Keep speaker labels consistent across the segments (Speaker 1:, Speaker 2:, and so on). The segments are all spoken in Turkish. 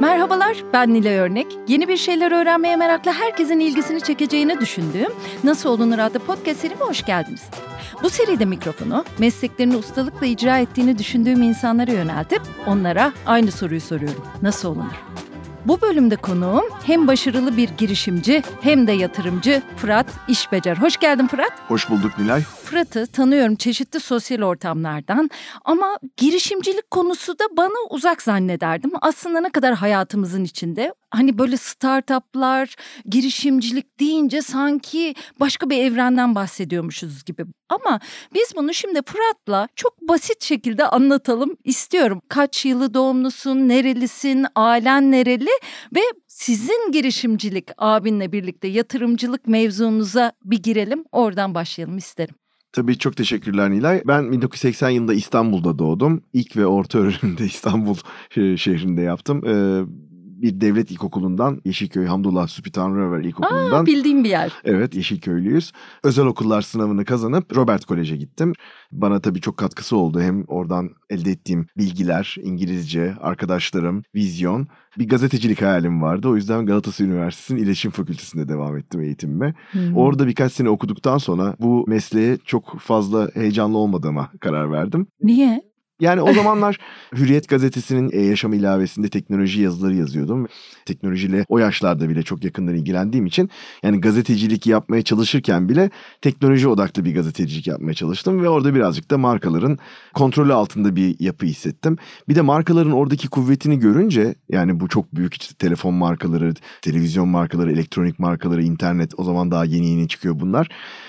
Speaker 1: Merhabalar, ben Nilay Örnek. Yeni bir şeyler öğrenmeye meraklı herkesin ilgisini çekeceğini düşündüğüm Nasıl Olunur adlı podcast serime hoş geldiniz. Bu seride mikrofonu mesleklerini ustalıkla icra ettiğini düşündüğüm insanlara yöneltip onlara aynı soruyu soruyorum. Nasıl olunur? Bu bölümde konuğum hem başarılı bir girişimci hem de yatırımcı Fırat İşbecer. Hoş geldin Fırat.
Speaker 2: Hoş bulduk Nilay.
Speaker 1: Fırat'ı tanıyorum çeşitli sosyal ortamlardan ama girişimcilik konusu da bana uzak zannederdim. Aslında ne kadar hayatımızın içinde hani böyle startuplar, girişimcilik deyince sanki başka bir evrenden bahsediyormuşuz gibi. Ama biz bunu şimdi Fırat'la çok basit şekilde anlatalım istiyorum. Kaç yılı doğumlusun, nerelisin, ailen nereli ve sizin girişimcilik abinle birlikte yatırımcılık mevzunuza bir girelim. Oradan başlayalım isterim.
Speaker 2: Tabii çok teşekkürler Nilay. Ben 1980 yılında İstanbul'da doğdum. İlk ve orta öğrenimi de İstanbul şehrinde yaptım. Bir devlet ilkokulundan Yeşilköy Hamdullah Süpi Tanrıöver İlkokulu'ndan.
Speaker 1: Aa, bildiğim bir yer.
Speaker 2: Evet Yeşilköylüyüz. Özel okullar sınavını kazanıp Robert Kolej'e gittim. Bana tabii çok katkısı oldu. Hem oradan elde ettiğim bilgiler, İngilizce, arkadaşlarım, vizyon. Bir gazetecilik hayalim vardı. O yüzden Galatasaray Üniversitesi'nin İletişim Fakültesi'nde devam ettim eğitimime. Hmm. Orada birkaç sene okuduktan sonra bu mesleğe çok fazla heyecanlı olmadığıma karar verdim.
Speaker 1: Niye?
Speaker 2: Yani o zamanlar Hürriyet gazetesinin e-yaşam ilavesinde teknoloji yazıları yazıyordum. Teknolojiyle o yaşlarda bile çok yakından ilgilendiğim için yani gazetecilik yapmaya çalışırken bile teknoloji odaklı bir gazetecilik yapmaya çalıştım ve orada birazcık da markaların kontrolü altında bir yapı hissettim. Bir de markaların oradaki kuvvetini görünce yani bu çok büyük işte telefon markaları, televizyon markaları, elektronik markaları, internet o zaman daha yeni yeni çıkıyor bunlar.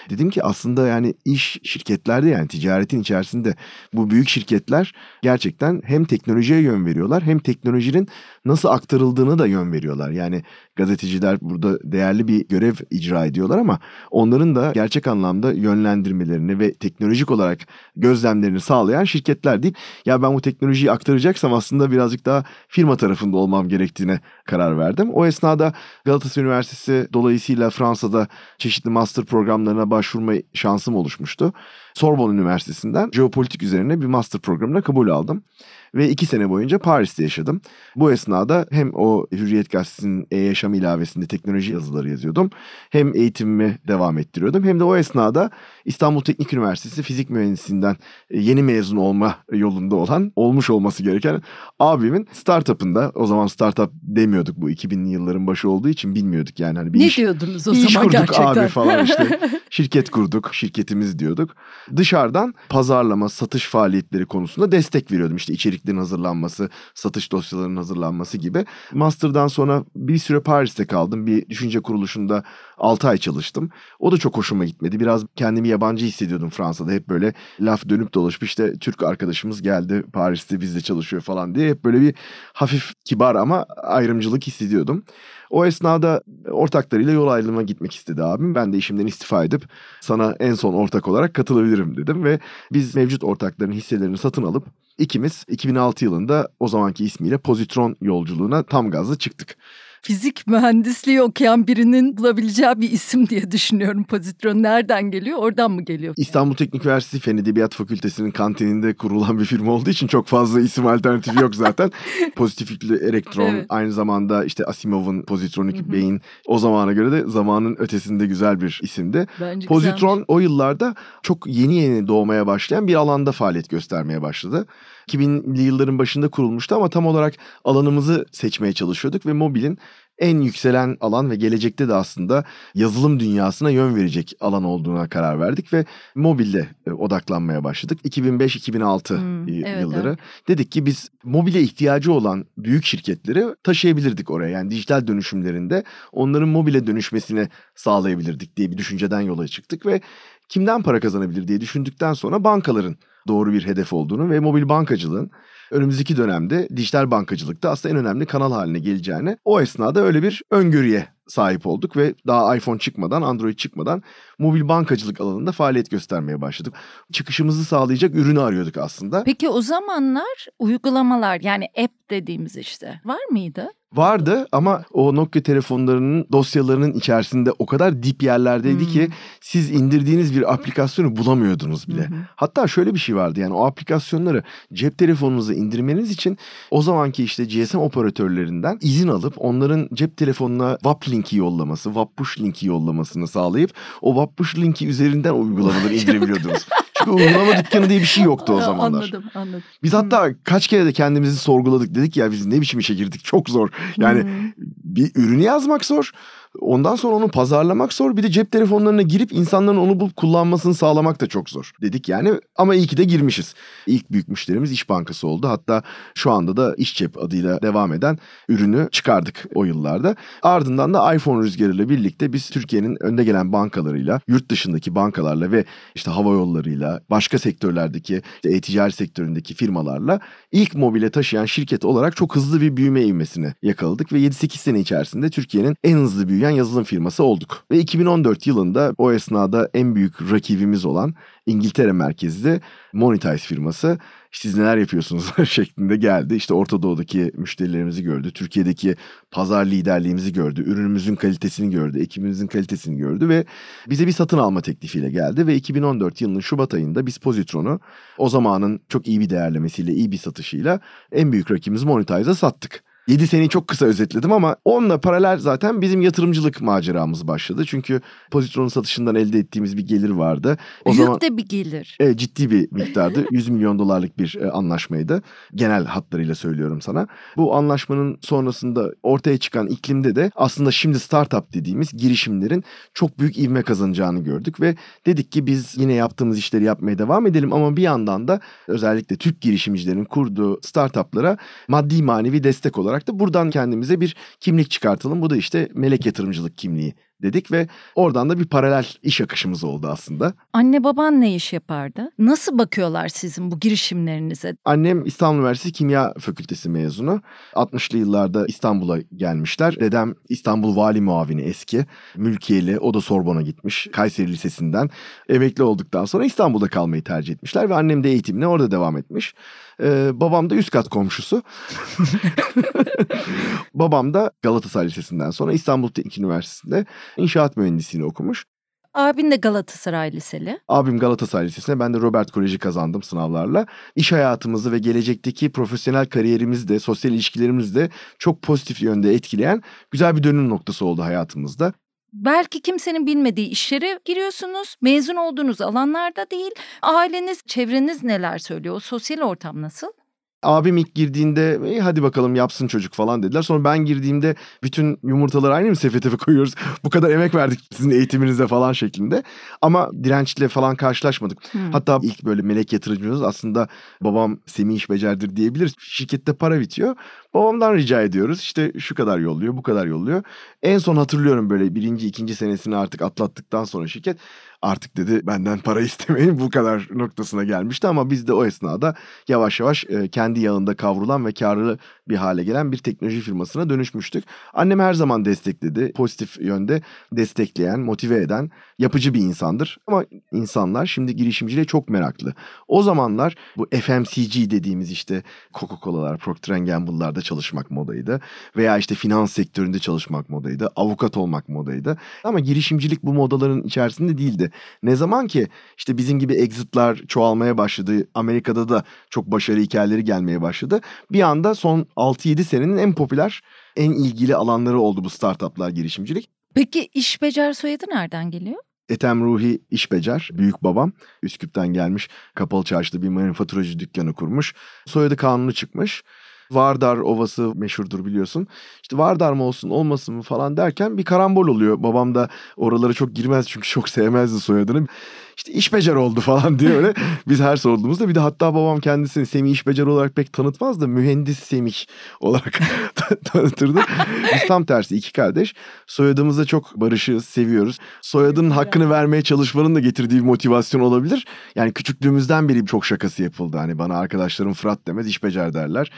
Speaker 2: Dedim ki aslında yani iş şirketlerde yani ticaretin içerisinde bu büyük şirketler gerçekten hem teknolojiye yön veriyorlar hem teknolojinin nasıl aktarıldığını da yön veriyorlar. Yani gazeteciler burada değerli bir görev icra ediyorlar ama onların da gerçek anlamda yönlendirmelerini ve teknolojik olarak gözlemlerini sağlayan şirketler değil. Ya ben bu teknolojiyi aktaracaksam aslında birazcık daha firma tarafında olmam gerektiğine karar verdim. O esnada Galatasaray Üniversitesi dolayısıyla Fransa'da çeşitli master programlarına başvurma şansım oluşmuştu. Sorbonne Üniversitesi'nden jeopolitik üzerine bir master programına kabul aldım ve iki sene boyunca Paris'te yaşadım. Bu esnada hem o Hürriyet Gazetesi'nin e-yaşam ilavesinde teknoloji yazıları yazıyordum. Hem eğitimimi devam ettiriyordum. Hem de o esnada İstanbul Teknik Üniversitesi fizik mühendisliğinden e, yeni mezun olma yolunda olan, olmuş olması gereken abimin startup'ında, o zaman startup demiyorduk bu 2000'li yılların başı olduğu için bilmiyorduk yani. Hani
Speaker 1: bir ne iş, diyordunuz o bir zaman iş
Speaker 2: kurduk
Speaker 1: gerçekten?
Speaker 2: abi falan işte. Şirket kurduk, şirketimiz diyorduk. Dışarıdan pazarlama, satış faaliyetleri konusunda destek veriyordum. İşte içerik içeriklerin hazırlanması, satış dosyalarının hazırlanması gibi. Master'dan sonra bir süre Paris'te kaldım. Bir düşünce kuruluşunda 6 ay çalıştım. O da çok hoşuma gitmedi. Biraz kendimi yabancı hissediyordum Fransa'da. Hep böyle laf dönüp dolaşıp işte Türk arkadaşımız geldi Paris'te bizde çalışıyor falan diye. Hep böyle bir hafif kibar ama ayrımcılık hissediyordum. O esnada ortaklarıyla yol ayrılığına gitmek istedi abim. Ben de işimden istifa edip sana en son ortak olarak katılabilirim dedim ve biz mevcut ortakların hisselerini satın alıp ikimiz 2006 yılında o zamanki ismiyle Pozitron yolculuğuna tam gazla çıktık
Speaker 1: fizik mühendisliği okuyan birinin bulabileceği bir isim diye düşünüyorum. Pozitron nereden geliyor? Oradan mı geliyor?
Speaker 2: İstanbul Teknik Üniversitesi Fen Edebiyat Fakültesi'nin kantininde kurulan bir firma olduğu için çok fazla isim alternatifi yok zaten. Pozitif yüklü elektron evet. aynı zamanda işte Asimov'un pozitronik beyin o zamana göre de zamanın ötesinde güzel bir isimdi. Bence Pozitron güzelmiş. o yıllarda çok yeni yeni doğmaya başlayan bir alanda faaliyet göstermeye başladı. 2000'li yılların başında kurulmuştu ama tam olarak alanımızı seçmeye çalışıyorduk ve mobilin en yükselen alan ve gelecekte de aslında yazılım dünyasına yön verecek alan olduğuna karar verdik ve mobilde e, odaklanmaya başladık. 2005-2006 hmm, evet, yılları. Evet. Dedik ki biz mobile ihtiyacı olan büyük şirketleri taşıyabilirdik oraya. Yani dijital dönüşümlerinde onların mobile dönüşmesini sağlayabilirdik diye bir düşünceden yola çıktık ve kimden para kazanabilir diye düşündükten sonra bankaların doğru bir hedef olduğunu ve mobil bankacılığın önümüzdeki dönemde dijital bankacılıkta aslında en önemli kanal haline geleceğini o esnada öyle bir öngörüye sahip olduk ve daha iPhone çıkmadan, Android çıkmadan mobil bankacılık alanında faaliyet göstermeye başladık. Çıkışımızı sağlayacak ürünü arıyorduk aslında.
Speaker 1: Peki o zamanlar uygulamalar yani app dediğimiz işte var mıydı?
Speaker 2: Vardı ama o Nokia telefonlarının dosyalarının içerisinde o kadar dip yerlerdeydi
Speaker 1: Hmm.
Speaker 2: ki siz indirdiğiniz bir aplikasyonu bulamıyordunuz bile.
Speaker 1: Hı.
Speaker 2: Hatta şöyle bir şey vardı yani o aplikasyonları cep telefonunuza indirmeniz için o zamanki işte GSM operatörlerinden izin alıp onların cep telefonuna WAP linki yollaması, WAP push linki yollamasını sağlayıp o WAP push linki üzerinden uygulamaları indirebiliyordunuz. Çünkü uygulama dükkanı diye bir şey yoktu o zamanlar.
Speaker 1: Anladım anladım.
Speaker 2: Biz hatta kaç kere de kendimizi sorguladık. Dedik ya biz ne biçim işe girdik çok zor. Yani
Speaker 1: Hmm.
Speaker 2: bir ürünü yazmak zor. Ondan sonra onu pazarlamak zor. Bir de cep telefonlarına girip insanların onu bulup kullanmasını sağlamak da çok zor. Dedik yani ama iyi ki de girmişiz. İlk büyük müşterimiz İş Bankası oldu. Hatta şu anda da İş Cep adıyla devam eden ürünü çıkardık o yıllarda. Ardından da iPhone rüzgarıyla birlikte biz Türkiye'nin önde gelen bankalarıyla, yurt dışındaki bankalarla ve işte hava yollarıyla, başka sektörlerdeki, işte e-ticaret sektöründeki firmalarla ilk mobile taşıyan şirket olarak çok hızlı bir büyüme ivmesini yakaladık ve 7-8 sene içerisinde Türkiye'nin en hızlı büyüyen yazılım firması olduk. Ve 2014 yılında o esnada en büyük rakibimiz olan İngiltere merkezli Monetize firması siz neler yapıyorsunuz şeklinde geldi. İşte Orta Doğu'daki müşterilerimizi gördü. Türkiye'deki pazar liderliğimizi gördü. Ürünümüzün kalitesini gördü. Ekibimizin kalitesini gördü ve bize bir satın alma teklifiyle geldi. Ve 2014 yılının Şubat ayında biz Positron'u o zamanın çok iyi bir değerlemesiyle, iyi bir satışıyla en büyük rakibimiz Monetize'a sattık. 7 seneyi çok kısa özetledim ama onunla paralel zaten bizim yatırımcılık maceramız başladı. Çünkü Positron'un satışından elde ettiğimiz bir gelir vardı. O
Speaker 1: Büyük
Speaker 2: zaman
Speaker 1: de bir gelir.
Speaker 2: e, ciddi bir miktardı. 100 milyon dolarlık bir e, anlaşmaydı. Genel hatlarıyla söylüyorum sana. Bu anlaşmanın sonrasında ortaya çıkan iklimde de aslında şimdi startup dediğimiz girişimlerin çok büyük ivme kazanacağını gördük ve dedik ki biz yine yaptığımız işleri yapmaya devam edelim ama bir yandan da özellikle Türk girişimcilerin kurduğu startuplara maddi manevi destek olarak da buradan kendimize bir kimlik çıkartalım. Bu da işte melek yatırımcılık kimliği dedik ve oradan da bir paralel iş akışımız oldu aslında.
Speaker 1: Anne baban ne iş yapardı? Nasıl bakıyorlar sizin bu girişimlerinize?
Speaker 2: Annem İstanbul Üniversitesi Kimya Fakültesi mezunu. 60'lı yıllarda İstanbul'a gelmişler. Dedem İstanbul Vali Muavini eski. Mülkiyeli. O da Sorbon'a gitmiş. Kayseri Lisesi'nden. Emekli olduktan sonra İstanbul'da kalmayı tercih etmişler. Ve annem de eğitimine orada devam etmiş. Ee, babam da üst kat komşusu. babam da Galatasaray Lisesi'nden sonra İstanbul Teknik Üniversitesi'nde inşaat mühendisliğini okumuş.
Speaker 1: Abin de Galatasaray Liseli.
Speaker 2: Abim Galatasaray Lisesi'ne ben de Robert Koleji kazandım sınavlarla. İş hayatımızı ve gelecekteki profesyonel kariyerimizi de sosyal ilişkilerimizi de çok pozitif yönde etkileyen güzel bir dönüm noktası oldu hayatımızda.
Speaker 1: Belki kimsenin bilmediği işlere giriyorsunuz. Mezun olduğunuz alanlarda değil. Aileniz, çevreniz neler söylüyor? O sosyal ortam nasıl?
Speaker 2: Abim ilk girdiğinde "E, hadi bakalım yapsın çocuk falan dediler. Sonra ben girdiğimde bütün yumurtaları aynı mı sepete koyuyoruz? Bu kadar emek verdik sizin eğitiminize falan şeklinde. Ama dirençle falan karşılaşmadık.
Speaker 1: Hmm.
Speaker 2: Hatta ilk böyle melek yatırımcımız aslında babam Semih iş becerdir diyebiliriz. Şirkette para bitiyor. Babamdan rica ediyoruz. İşte şu kadar yolluyor, bu kadar yolluyor. En son hatırlıyorum böyle birinci, ikinci senesini artık atlattıktan sonra şirket artık dedi benden para istemeyin bu kadar noktasına gelmişti. Ama biz de o esnada yavaş yavaş e, kendi yağında kavrulan ve karlı bir hale gelen bir teknoloji firmasına dönüşmüştük. Annem her zaman destekledi. Pozitif yönde destekleyen, motive eden, yapıcı bir insandır. Ama insanlar şimdi girişimciliğe çok meraklı. O zamanlar bu FMCG dediğimiz işte Coca-Cola'lar, Procter Gamble'larda çalışmak modaydı. Veya işte finans sektöründe çalışmak modaydı. Avukat olmak modaydı. Ama girişimcilik bu modaların içerisinde değildi. Ne zaman ki işte bizim gibi exit'lar çoğalmaya başladı. Amerika'da da çok başarı hikayeleri gelmeye başladı. Bir anda son 6-7 senenin en popüler, en ilgili alanları oldu bu startuplar girişimcilik.
Speaker 1: Peki iş becer soyadı nereden geliyor?
Speaker 2: Ethem Ruhi İşbecer, büyük babam. Üsküp'ten gelmiş, kapalı çarşıda bir manifaturacı dükkanı kurmuş. Soyadı kanunu çıkmış. Vardar Ovası meşhurdur biliyorsun. İşte Vardar mı olsun olmasın mı falan derken bir karambol oluyor. Babam da oralara çok girmez çünkü çok sevmezdi soyadını. İşte işbecer oldu falan diye öyle. Biz her sorduğumuzda bir de hatta babam kendisini Semih işbecer olarak pek tanıtmaz da mühendis Semih olarak tanıtırdı. Biz tam tersi iki kardeş. Soyadımızda çok barışı seviyoruz. Soyadının hakkını vermeye çalışmanın da getirdiği bir motivasyon olabilir. Yani küçüklüğümüzden beri çok şakası yapıldı. Hani bana arkadaşlarım Fırat demez işbecer derler.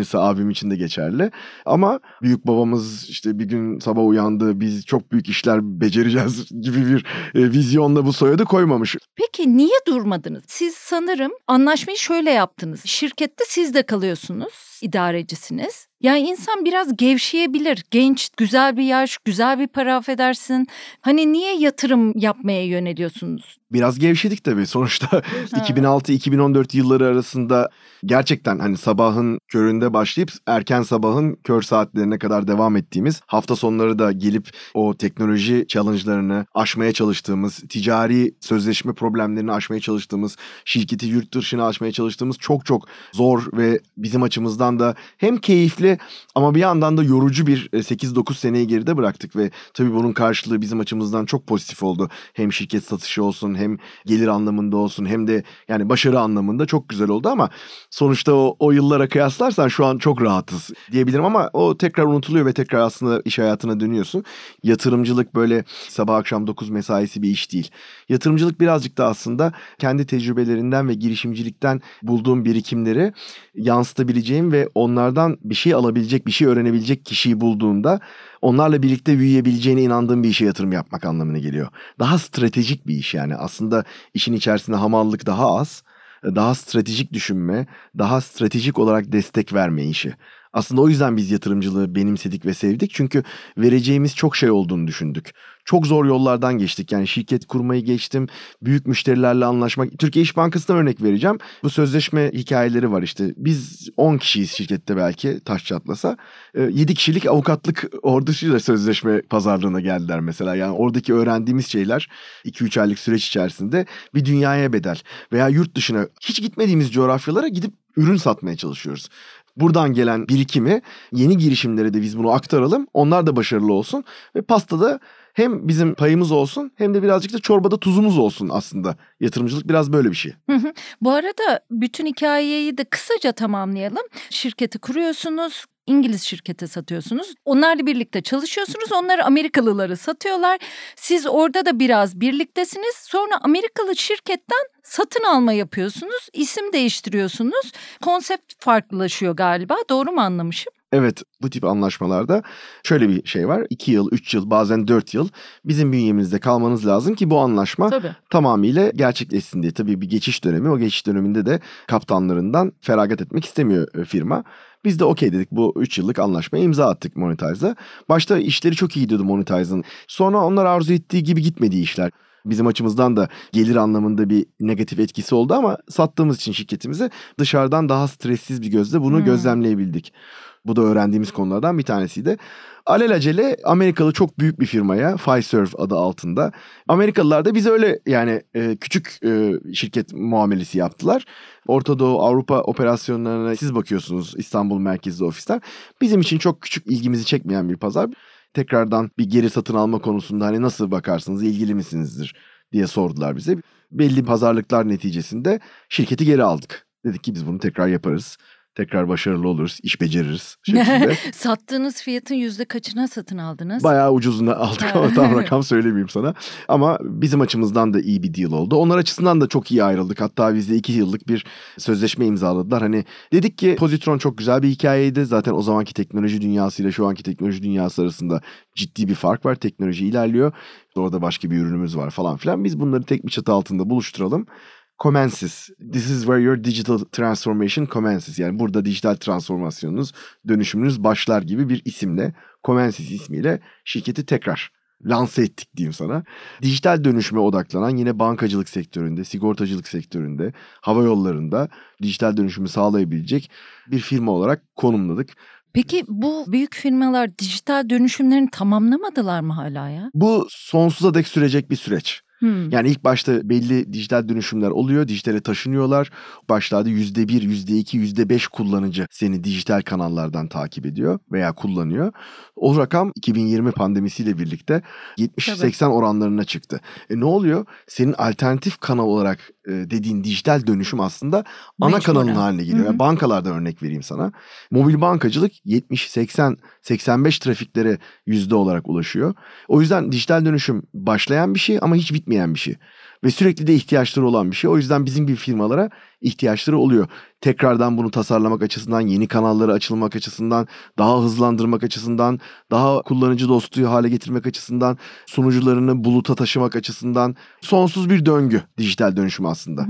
Speaker 2: Aynısı abim için de geçerli. Ama büyük babamız işte bir gün sabah uyandı biz çok büyük işler becereceğiz gibi bir e, vizyonla bu soyadı koymamış.
Speaker 1: Peki niye durmadınız? Siz sanırım anlaşmayı şöyle yaptınız. Şirkette siz de kalıyorsunuz. İdarecisiniz. Yani insan biraz gevşeyebilir. Genç, güzel bir yaş, güzel bir para affedersin. Hani niye yatırım yapmaya yöneliyorsunuz?
Speaker 2: Biraz gevşedik tabii. Sonuçta 2006-2014 yılları arasında gerçekten hani sabahın köründe başlayıp erken sabahın kör saatlerine kadar devam ettiğimiz hafta sonları da gelip o teknoloji challenge'larını aşmaya çalıştığımız, ticari sözleşme problemlerini aşmaya çalıştığımız, şirketi yurt dışına aşmaya çalıştığımız çok çok zor ve bizim açımızdan da hem keyifli ama bir yandan da yorucu bir 8-9 e, seneyi geride bıraktık ve tabii bunun karşılığı bizim açımızdan çok pozitif oldu. Hem şirket satışı olsun hem gelir anlamında olsun hem de yani başarı anlamında çok güzel oldu ama sonuçta o, o yıllara kıyaslarsan şu an çok rahatız diyebilirim ama o tekrar unutuluyor ve tekrar aslında iş hayatına dönüyorsun. Yatırımcılık böyle sabah akşam 9 mesaisi bir iş değil. Yatırımcılık birazcık da aslında kendi tecrübelerinden ve girişimcilikten bulduğum birikimleri yansıtabileceğim ve onlardan bir şey alabilecek, bir şey öğrenebilecek kişiyi bulduğunda onlarla birlikte büyüyebileceğine inandığım bir işe yatırım yapmak anlamına geliyor. Daha stratejik bir iş yani. Aslında işin içerisinde hamallık daha az, daha stratejik düşünme, daha stratejik olarak destek verme işi. Aslında o yüzden biz yatırımcılığı benimsedik ve sevdik. Çünkü vereceğimiz çok şey olduğunu düşündük. Çok zor yollardan geçtik. Yani şirket kurmayı geçtim. Büyük müşterilerle anlaşmak. Türkiye İş Bankası'na örnek vereceğim. Bu sözleşme hikayeleri var işte. Biz 10 kişiyiz şirkette belki taş çatlasa. 7 ee, kişilik avukatlık ordusuyla sözleşme pazarlığına geldiler mesela. Yani oradaki öğrendiğimiz şeyler 2-3 aylık süreç içerisinde bir dünyaya bedel. Veya yurt dışına hiç gitmediğimiz coğrafyalara gidip ürün satmaya çalışıyoruz. Buradan gelen birikimi yeni girişimlere de biz bunu aktaralım. Onlar da başarılı olsun ve pastada hem bizim payımız olsun hem de birazcık da çorbada tuzumuz olsun aslında. Yatırımcılık biraz böyle bir şey.
Speaker 1: Bu arada bütün hikayeyi de kısaca tamamlayalım. Şirketi kuruyorsunuz, İngiliz şirkete satıyorsunuz. Onlarla birlikte çalışıyorsunuz. Onlar Amerikalıları satıyorlar. Siz orada da biraz birliktesiniz. Sonra Amerikalı şirketten satın alma yapıyorsunuz. İsim değiştiriyorsunuz. Konsept farklılaşıyor galiba. Doğru mu anlamışım?
Speaker 2: Evet bu tip anlaşmalarda şöyle bir şey var. 2 yıl, 3 yıl bazen 4 yıl bizim bünyemizde kalmanız lazım ki bu anlaşma Tabii. tamamıyla gerçekleşsin diye. Tabii bir geçiş dönemi o geçiş döneminde de kaptanlarından feragat etmek istemiyor e, firma. Biz de okey dedik bu 3 yıllık anlaşmaya imza attık Monetize'da. Başta işleri çok iyi gidiyordu Monetize'ın. Sonra onlar arzu ettiği gibi gitmedi işler. Bizim açımızdan da gelir anlamında bir negatif etkisi oldu ama sattığımız için şirketimizi dışarıdan daha stressiz bir gözle bunu hmm. gözlemleyebildik. Bu da öğrendiğimiz konulardan bir tanesiydi. Alelacele Amerikalı çok büyük bir firmaya Fiserv adı altında. Amerikalılar da bize öyle yani e, küçük e, şirket muamelesi yaptılar. Orta Doğu Avrupa operasyonlarına siz bakıyorsunuz İstanbul merkezli ofisten. Bizim için çok küçük ilgimizi çekmeyen bir pazar. Tekrardan bir geri satın alma konusunda hani nasıl bakarsınız ilgili misinizdir diye sordular bize. Belli pazarlıklar neticesinde şirketi geri aldık. Dedik ki biz bunu tekrar yaparız tekrar başarılı oluruz, iş beceririz şeklinde.
Speaker 1: Sattığınız fiyatın yüzde kaçına satın aldınız?
Speaker 2: Bayağı ucuzuna aldık ama tam rakam söylemeyeyim sana. Ama bizim açımızdan da iyi bir deal oldu. Onlar açısından da çok iyi ayrıldık. Hatta bizde iki yıllık bir sözleşme imzaladılar. Hani dedik ki Pozitron çok güzel bir hikayeydi. Zaten o zamanki teknoloji dünyasıyla şu anki teknoloji dünyası arasında ciddi bir fark var. Teknoloji ilerliyor. Orada başka bir ürünümüz var falan filan. Biz bunları tek bir çatı altında buluşturalım commences. This is where your digital transformation commences. Yani burada dijital transformasyonunuz, dönüşümünüz başlar gibi bir isimle, commences ismiyle şirketi tekrar lanse ettik diyeyim sana. Dijital dönüşüme odaklanan yine bankacılık sektöründe, sigortacılık sektöründe, hava yollarında dijital dönüşümü sağlayabilecek bir firma olarak konumladık.
Speaker 1: Peki bu büyük firmalar dijital dönüşümlerini tamamlamadılar mı hala ya?
Speaker 2: Bu sonsuza dek sürecek bir süreç. Hmm. Yani ilk başta belli dijital dönüşümler oluyor. Dijitale taşınıyorlar. Başlarda yüzde bir, yüzde iki, yüzde beş kullanıcı seni dijital kanallardan takip ediyor veya kullanıyor. O rakam 2020 pandemisiyle birlikte 70-80 oranlarına çıktı. E ne oluyor? Senin alternatif kanal olarak dediğin dijital dönüşüm aslında ana Mecburen. kanalın haline geliyor. Yani bankalardan örnek vereyim sana. Mobil bankacılık 70-80 85 trafiklere yüzde olarak ulaşıyor. O yüzden dijital dönüşüm başlayan bir şey ama hiç bitmeyen bir şey. Ve sürekli de ihtiyaçları olan bir şey. O yüzden bizim gibi firmalara ihtiyaçları oluyor. Tekrardan bunu tasarlamak açısından, yeni kanalları açılmak açısından, daha hızlandırmak açısından, daha kullanıcı dostu hale getirmek açısından, sunucularını buluta taşımak açısından sonsuz bir döngü dijital dönüşüm aslında.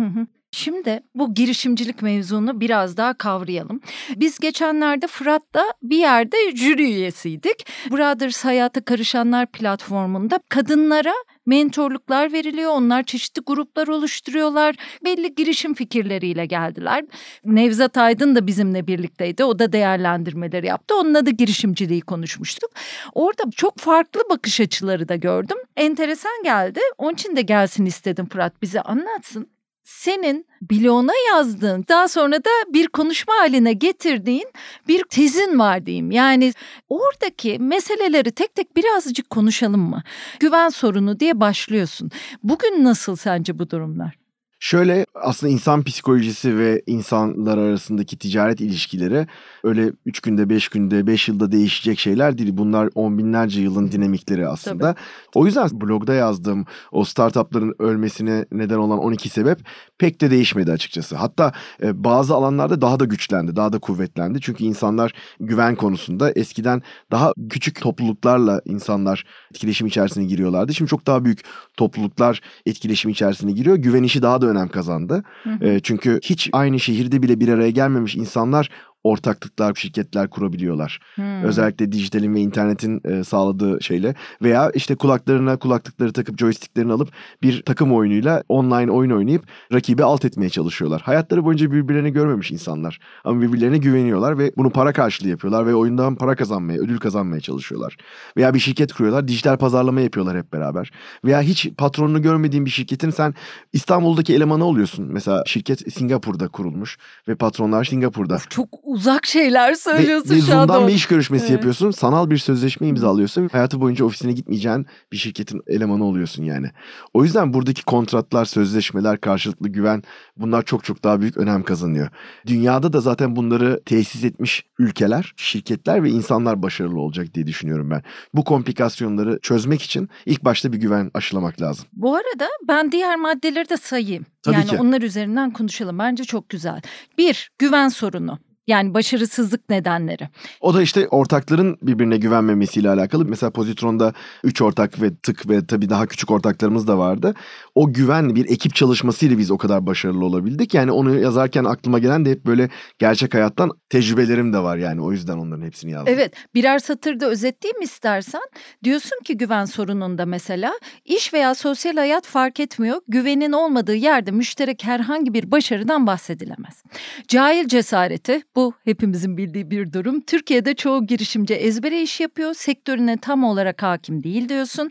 Speaker 1: Şimdi bu girişimcilik mevzunu biraz daha kavrayalım. Biz geçenlerde Fırat'ta bir yerde jüri üyesiydik. Brothers Hayata Karışanlar platformunda kadınlara mentorluklar veriliyor. Onlar çeşitli gruplar oluşturuyorlar. Belli girişim fikirleriyle geldiler. Nevzat Aydın da bizimle birlikteydi. O da değerlendirmeleri yaptı. Onunla da girişimciliği konuşmuştuk. Orada çok farklı bakış açıları da gördüm. Enteresan geldi. Onun için de gelsin istedim Fırat bize anlatsın senin bloğuna yazdığın daha sonra da bir konuşma haline getirdiğin bir tezin var diyeyim. Yani oradaki meseleleri tek tek birazcık konuşalım mı? Güven sorunu diye başlıyorsun. Bugün nasıl sence bu durumlar?
Speaker 2: Şöyle aslında insan psikolojisi ve insanlar arasındaki ticaret ilişkileri öyle 3 günde 5 günde 5 yılda değişecek şeyler değil. Bunlar on binlerce yılın dinamikleri aslında. Tabii. O yüzden blogda yazdığım o startupların ölmesine neden olan 12 sebep pek de değişmedi açıkçası. Hatta e, bazı alanlarda daha da güçlendi, daha da kuvvetlendi. Çünkü insanlar güven konusunda eskiden daha küçük topluluklarla insanlar etkileşim içerisine giriyorlardı. Şimdi çok daha büyük topluluklar etkileşim içerisine giriyor. Güven işi daha da önem kazandı. Hı hı. E, çünkü hiç aynı şehirde bile bir araya gelmemiş insanlar ortaklıklar, şirketler kurabiliyorlar. Hmm. Özellikle dijitalin ve internetin e, sağladığı şeyle veya işte kulaklarına kulaklıkları takıp joysticklerini alıp bir takım oyunuyla online oyun oynayıp rakibi alt etmeye çalışıyorlar. Hayatları boyunca birbirlerini görmemiş insanlar ama birbirlerine güveniyorlar ve bunu para karşılığı yapıyorlar ve oyundan para kazanmaya, ödül kazanmaya çalışıyorlar. Veya bir şirket kuruyorlar, dijital pazarlama yapıyorlar hep beraber. Veya hiç patronunu görmediğin bir şirketin sen İstanbul'daki elemanı oluyorsun. Mesela şirket Singapur'da kurulmuş ve patronlar Singapur'da.
Speaker 1: Çok uzak şeyler söylüyorsun
Speaker 2: ve, ve
Speaker 1: şu anda.
Speaker 2: Zoom'dan bir iş görüşmesi evet. yapıyorsun. Sanal bir sözleşme imzalıyorsun. Hayatı boyunca ofisine gitmeyeceğin bir şirketin elemanı oluyorsun yani. O yüzden buradaki kontratlar, sözleşmeler, karşılıklı güven bunlar çok çok daha büyük önem kazanıyor. Dünyada da zaten bunları tesis etmiş ülkeler, şirketler ve insanlar başarılı olacak diye düşünüyorum ben. Bu komplikasyonları çözmek için ilk başta bir güven aşılamak lazım.
Speaker 1: Bu arada ben diğer maddeleri de sayayım. Tabii yani ki. onlar üzerinden konuşalım. Bence çok güzel. Bir, güven sorunu. Yani başarısızlık nedenleri.
Speaker 2: O da işte ortakların birbirine güvenmemesiyle alakalı. Mesela Pozitron'da 3 ortak ve tık ve tabii daha küçük ortaklarımız da vardı. O güven bir ekip çalışmasıyla biz o kadar başarılı olabildik. Yani onu yazarken aklıma gelen de hep böyle gerçek hayattan tecrübelerim de var yani. O yüzden onların hepsini yazdım.
Speaker 1: Evet birer satırda özetleyeyim istersen. Diyorsun ki güven sorununda mesela iş veya sosyal hayat fark etmiyor. Güvenin olmadığı yerde müşterek herhangi bir başarıdan bahsedilemez. Cahil cesareti bu hepimizin bildiği bir durum. Türkiye'de çoğu girişimci ezbere iş yapıyor. Sektörüne tam olarak hakim değil diyorsun.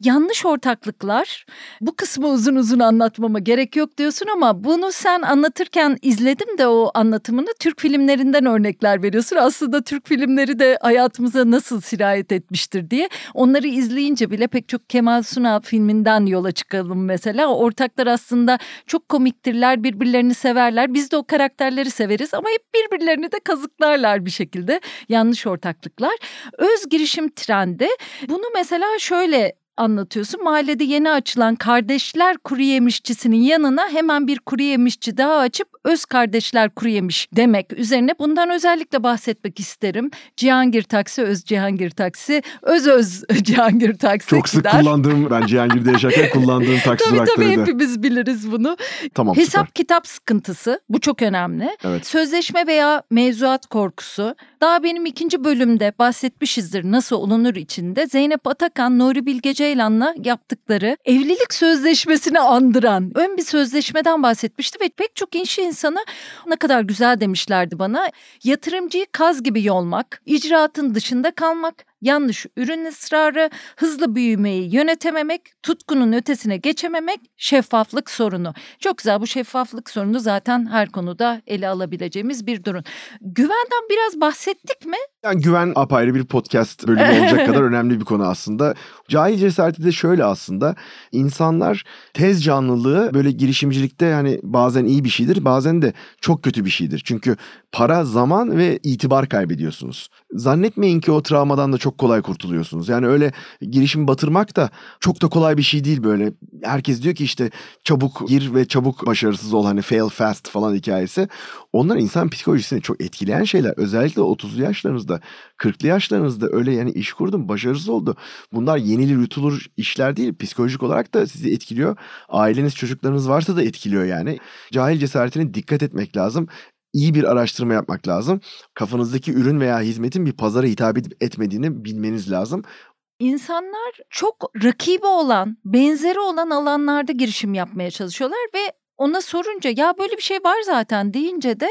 Speaker 1: Yanlış ortaklıklar. Bu kısmı uzun uzun anlatmama gerek yok diyorsun ama bunu sen anlatırken izledim de o anlatımını Türk filmlerinden örnekler veriyorsun. Aslında Türk filmleri de hayatımıza nasıl sirayet etmiştir diye. Onları izleyince bile pek çok Kemal Sunal filminden yola çıkalım mesela. Ortaklar aslında çok komiktirler, birbirlerini severler. Biz de o karakterleri severiz ama hep birbirlerini birbirlerini de kazıklarlar bir şekilde yanlış ortaklıklar. Öz girişim trendi bunu mesela şöyle anlatıyorsun. Mahallede yeni açılan kardeşler kuru yemişçisinin yanına hemen bir kuru yemişçi daha açıp öz kardeşler kuru yemiş demek üzerine bundan özellikle bahsetmek isterim. Cihangir taksi, öz Cihangir taksi, öz öz Cihangir taksi
Speaker 2: Çok sık gider. kullandığım ben Cihangir'de yaşarken kullandığım taksi
Speaker 1: tabii,
Speaker 2: durakları
Speaker 1: Tabii hepimiz biliriz bunu.
Speaker 2: Tamam
Speaker 1: Hesap
Speaker 2: süper.
Speaker 1: kitap sıkıntısı bu çok önemli.
Speaker 2: Evet.
Speaker 1: Sözleşme veya mevzuat korkusu. Daha benim ikinci bölümde bahsetmişizdir nasıl olunur içinde. Zeynep Atakan, Nuri Bilge Ceylan'la yaptıkları evlilik sözleşmesini andıran ön bir sözleşmeden bahsetmişti ve pek çok inşi insanı ne kadar güzel demişlerdi bana. Yatırımcıyı kaz gibi yolmak, icraatın dışında kalmak, yanlış ürün ısrarı, hızlı büyümeyi yönetememek, tutkunun ötesine geçememek, şeffaflık sorunu. Çok güzel bu şeffaflık sorunu zaten her konuda ele alabileceğimiz bir durum. Güvenden biraz bahsettik mi?
Speaker 2: Yani güven apayrı bir podcast bölümü olacak kadar önemli bir konu aslında. Cahil cesareti de şöyle aslında. insanlar tez canlılığı böyle girişimcilikte yani bazen iyi bir şeydir bazen de çok kötü bir şeydir. Çünkü para, zaman ve itibar kaybediyorsunuz. Zannetmeyin ki o travmadan da çok çok kolay kurtuluyorsunuz. Yani öyle girişimi batırmak da çok da kolay bir şey değil böyle. Herkes diyor ki işte çabuk gir ve çabuk başarısız ol hani fail fast falan hikayesi. Onlar insan psikolojisini çok etkileyen şeyler. Özellikle 30'lu yaşlarınızda, 40'lı yaşlarınızda öyle yani iş kurdum, başarısız oldu. Bunlar yenilir yutulur işler değil. Psikolojik olarak da sizi etkiliyor. Aileniz, çocuklarınız varsa da etkiliyor yani. Cahil cesaretine dikkat etmek lazım iyi bir araştırma yapmak lazım. Kafanızdaki ürün veya hizmetin bir pazara hitap edip etmediğini bilmeniz lazım.
Speaker 1: İnsanlar çok rakibi olan, benzeri olan alanlarda girişim yapmaya çalışıyorlar ve ona sorunca ya böyle bir şey var zaten deyince de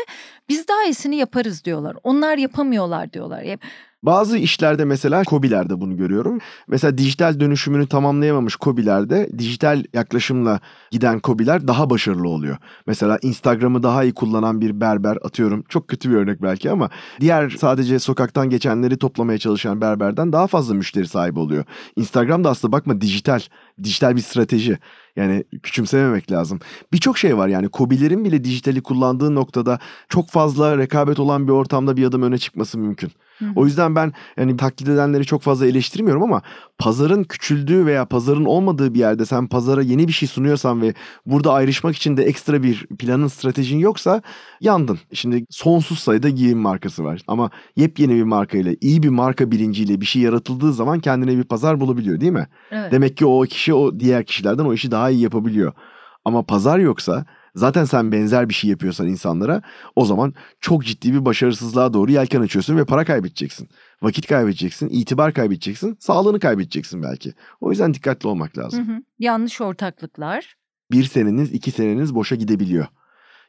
Speaker 1: biz daha iyisini yaparız diyorlar. Onlar yapamıyorlar diyorlar.
Speaker 2: Bazı işlerde mesela COBİ'lerde bunu görüyorum. Mesela dijital dönüşümünü tamamlayamamış COBİ'lerde dijital yaklaşımla giden COBİ'ler daha başarılı oluyor. Mesela Instagram'ı daha iyi kullanan bir berber atıyorum. Çok kötü bir örnek belki ama diğer sadece sokaktan geçenleri toplamaya çalışan berberden daha fazla müşteri sahibi oluyor. Instagram da aslında bakma dijital, dijital bir strateji. Yani küçümsememek lazım. Birçok şey var yani Kobilerin bile dijitali kullandığı noktada çok fazla rekabet olan bir ortamda bir adım öne çıkması mümkün. O yüzden ben yani taklit edenleri çok fazla eleştirmiyorum ama pazarın küçüldüğü veya pazarın olmadığı bir yerde sen pazara yeni bir şey sunuyorsan ve burada ayrışmak için de ekstra bir planın stratejin yoksa yandın. Şimdi sonsuz sayıda giyim markası var ama yepyeni bir markayla iyi bir marka bilinciyle bir şey yaratıldığı zaman kendine bir pazar bulabiliyor değil mi? Evet. Demek ki o kişi o diğer kişilerden o işi daha iyi yapabiliyor. Ama pazar yoksa zaten sen benzer bir şey yapıyorsan insanlara o zaman çok ciddi bir başarısızlığa doğru yelken açıyorsun ve para kaybedeceksin. Vakit kaybedeceksin, itibar kaybedeceksin, sağlığını kaybedeceksin belki. O yüzden dikkatli olmak lazım. Hı hı.
Speaker 1: Yanlış ortaklıklar.
Speaker 2: Bir seneniz, iki seneniz boşa gidebiliyor.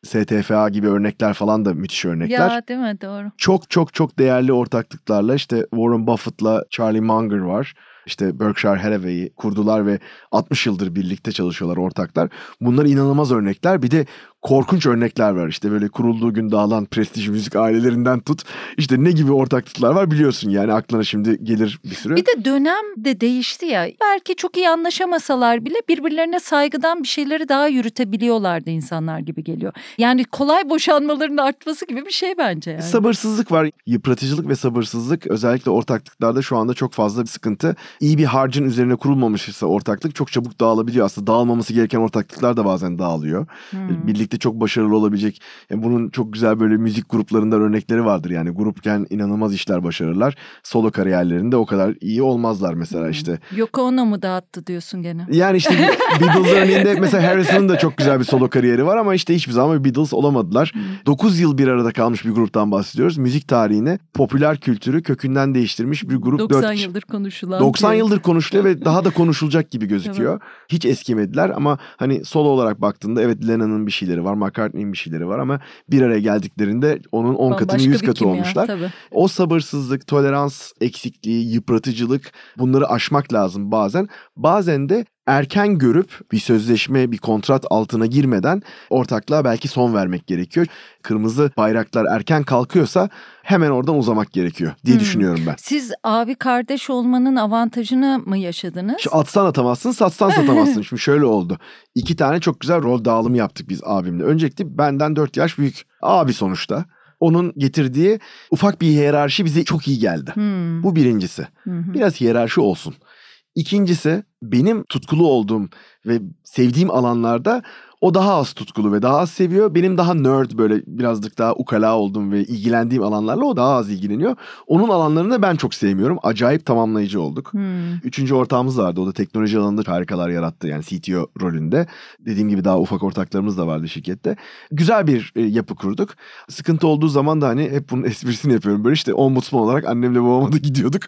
Speaker 2: STFA gibi örnekler falan da müthiş örnekler.
Speaker 1: Ya değil mi? Doğru.
Speaker 2: Çok çok çok değerli ortaklıklarla işte Warren Buffett'la Charlie Munger var işte Berkshire Hathaway'i kurdular ve 60 yıldır birlikte çalışıyorlar ortaklar. Bunlar inanılmaz örnekler. Bir de korkunç örnekler var işte böyle kurulduğu gün dağılan prestij müzik ailelerinden tut. İşte ne gibi ortaklıklar var biliyorsun yani aklına şimdi gelir bir sürü.
Speaker 1: Bir de dönem de değişti ya. Belki çok iyi anlaşamasalar bile birbirlerine saygıdan bir şeyleri daha yürütebiliyorlardı insanlar gibi geliyor. Yani kolay boşanmaların artması gibi bir şey bence yani.
Speaker 2: Sabırsızlık var. Yıpratıcılık ve sabırsızlık özellikle ortaklıklarda şu anda çok fazla bir sıkıntı. İyi bir harcın üzerine kurulmamışsa ortaklık çok çabuk dağılabiliyor. Aslında dağılmaması gereken ortaklıklar da bazen dağılıyor. Hmm. Birlikte çok başarılı olabilecek. Yani bunun çok güzel böyle müzik gruplarından örnekleri vardır. Yani grupken inanılmaz işler başarırlar. Solo kariyerlerinde o kadar iyi olmazlar mesela işte.
Speaker 1: Yoko Ono mu dağıttı diyorsun gene?
Speaker 2: Yani işte Beatles örneğinde mesela Harrison'ın da çok güzel bir solo kariyeri var ama işte hiçbir zaman Beatles olamadılar. 9 yıl bir arada kalmış bir gruptan bahsediyoruz. Müzik tarihine popüler kültürü kökünden değiştirmiş bir grup.
Speaker 1: 90 4... yıldır konuşulan.
Speaker 2: 90 diye. yıldır konuşuluyor ve daha da konuşulacak gibi gözüküyor. Evet. Hiç eskimediler ama hani solo olarak baktığında evet Lennon'ın bir şeyleri var, McCartney'in bir şeyleri var ama bir araya geldiklerinde onun 10 katını 100 katı olmuşlar. Ya, o sabırsızlık, tolerans eksikliği, yıpratıcılık bunları aşmak lazım bazen. Bazen de erken görüp bir sözleşme, bir kontrat altına girmeden ortaklığa belki son vermek gerekiyor. Kırmızı bayraklar erken kalkıyorsa hemen oradan uzamak gerekiyor diye hmm. düşünüyorum ben.
Speaker 1: Siz abi kardeş olmanın avantajını mı yaşadınız?
Speaker 2: Şu atsan atamazsın, satsan satamazsın. Şimdi şöyle oldu. İki tane çok güzel rol dağılımı yaptık biz abimle. Öncelikle benden dört yaş büyük abi sonuçta onun getirdiği ufak bir hiyerarşi bize çok iyi geldi. Hmm. Bu birincisi. Hmm. Biraz hiyerarşi olsun. İkincisi benim tutkulu olduğum ve sevdiğim alanlarda o daha az tutkulu ve daha az seviyor. Benim daha nerd böyle birazcık daha ukala olduğum ve ilgilendiğim alanlarla o daha az ilgileniyor. Onun alanlarını ben çok sevmiyorum. Acayip tamamlayıcı olduk. Hmm. Üçüncü ortağımız vardı. O da teknoloji alanında harikalar yarattı. Yani CTO rolünde. Dediğim gibi daha ufak ortaklarımız da vardı şirkette. Güzel bir e, yapı kurduk. Sıkıntı olduğu zaman da hani hep bunun esprisini yapıyorum. Böyle işte ombudsman olarak annemle babama da gidiyorduk.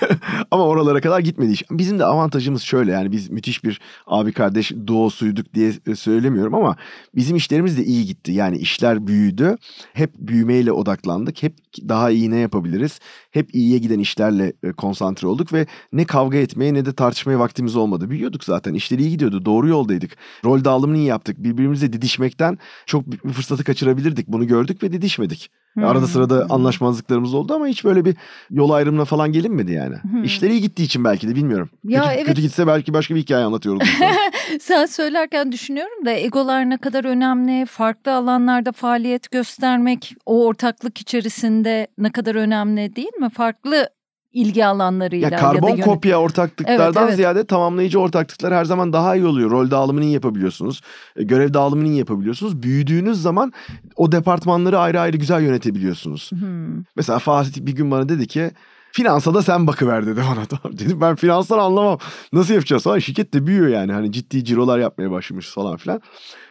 Speaker 2: Ama oralara kadar gitmedi iş. Bizim de avantajımız şöyle yani biz müthiş bir abi kardeş duosuyduk diye e, söylemiyorum söylemiyorum ama bizim işlerimiz de iyi gitti. Yani işler büyüdü. Hep büyümeyle odaklandık. Hep daha iyi ne yapabiliriz? Hep iyiye giden işlerle e, konsantre olduk ve ne kavga etmeye ne de tartışmaya vaktimiz olmadı. Büyüyorduk zaten. İşler iyi gidiyordu. Doğru yoldaydık. Rol dağılımını iyi yaptık. Birbirimizle didişmekten çok bir fırsatı kaçırabilirdik. Bunu gördük ve didişmedik. Hmm. Arada sırada anlaşmazlıklarımız oldu ama hiç böyle bir yol ayrımına falan gelinmedi yani. Hmm. İşleri iyi gittiği için belki de bilmiyorum. Ya kötü, evet. kötü gitse belki başka bir hikaye anlatıyoruz.
Speaker 1: Sen söylerken düşünüyorum da egolar ne kadar önemli, farklı alanlarda faaliyet göstermek o ortaklık içerisinde ne kadar önemli değil mi? Farklı ilgi alanlarıyla
Speaker 2: Ya karbon
Speaker 1: ya da
Speaker 2: kopya ortaklıklardan
Speaker 1: Evet, evet.
Speaker 2: ziyade tamamlayıcı ortaklıklar her zaman daha iyi oluyor. Rol dağılımını yapabiliyorsunuz. e, Görev dağılımını yapabiliyorsunuz. Büyüdüğünüz zaman o departmanları ayrı ayrı güzel yönetebiliyorsunuz.
Speaker 1: Hmm.
Speaker 2: Mesela Fatih bir gün bana dedi ki finansa da sen bakıver dedi bana. Tamam dedim ben finanstan anlamam. Nasıl yapacağız falan. Şirket de büyüyor yani. Hani ciddi cirolar yapmaya başlamış falan filan.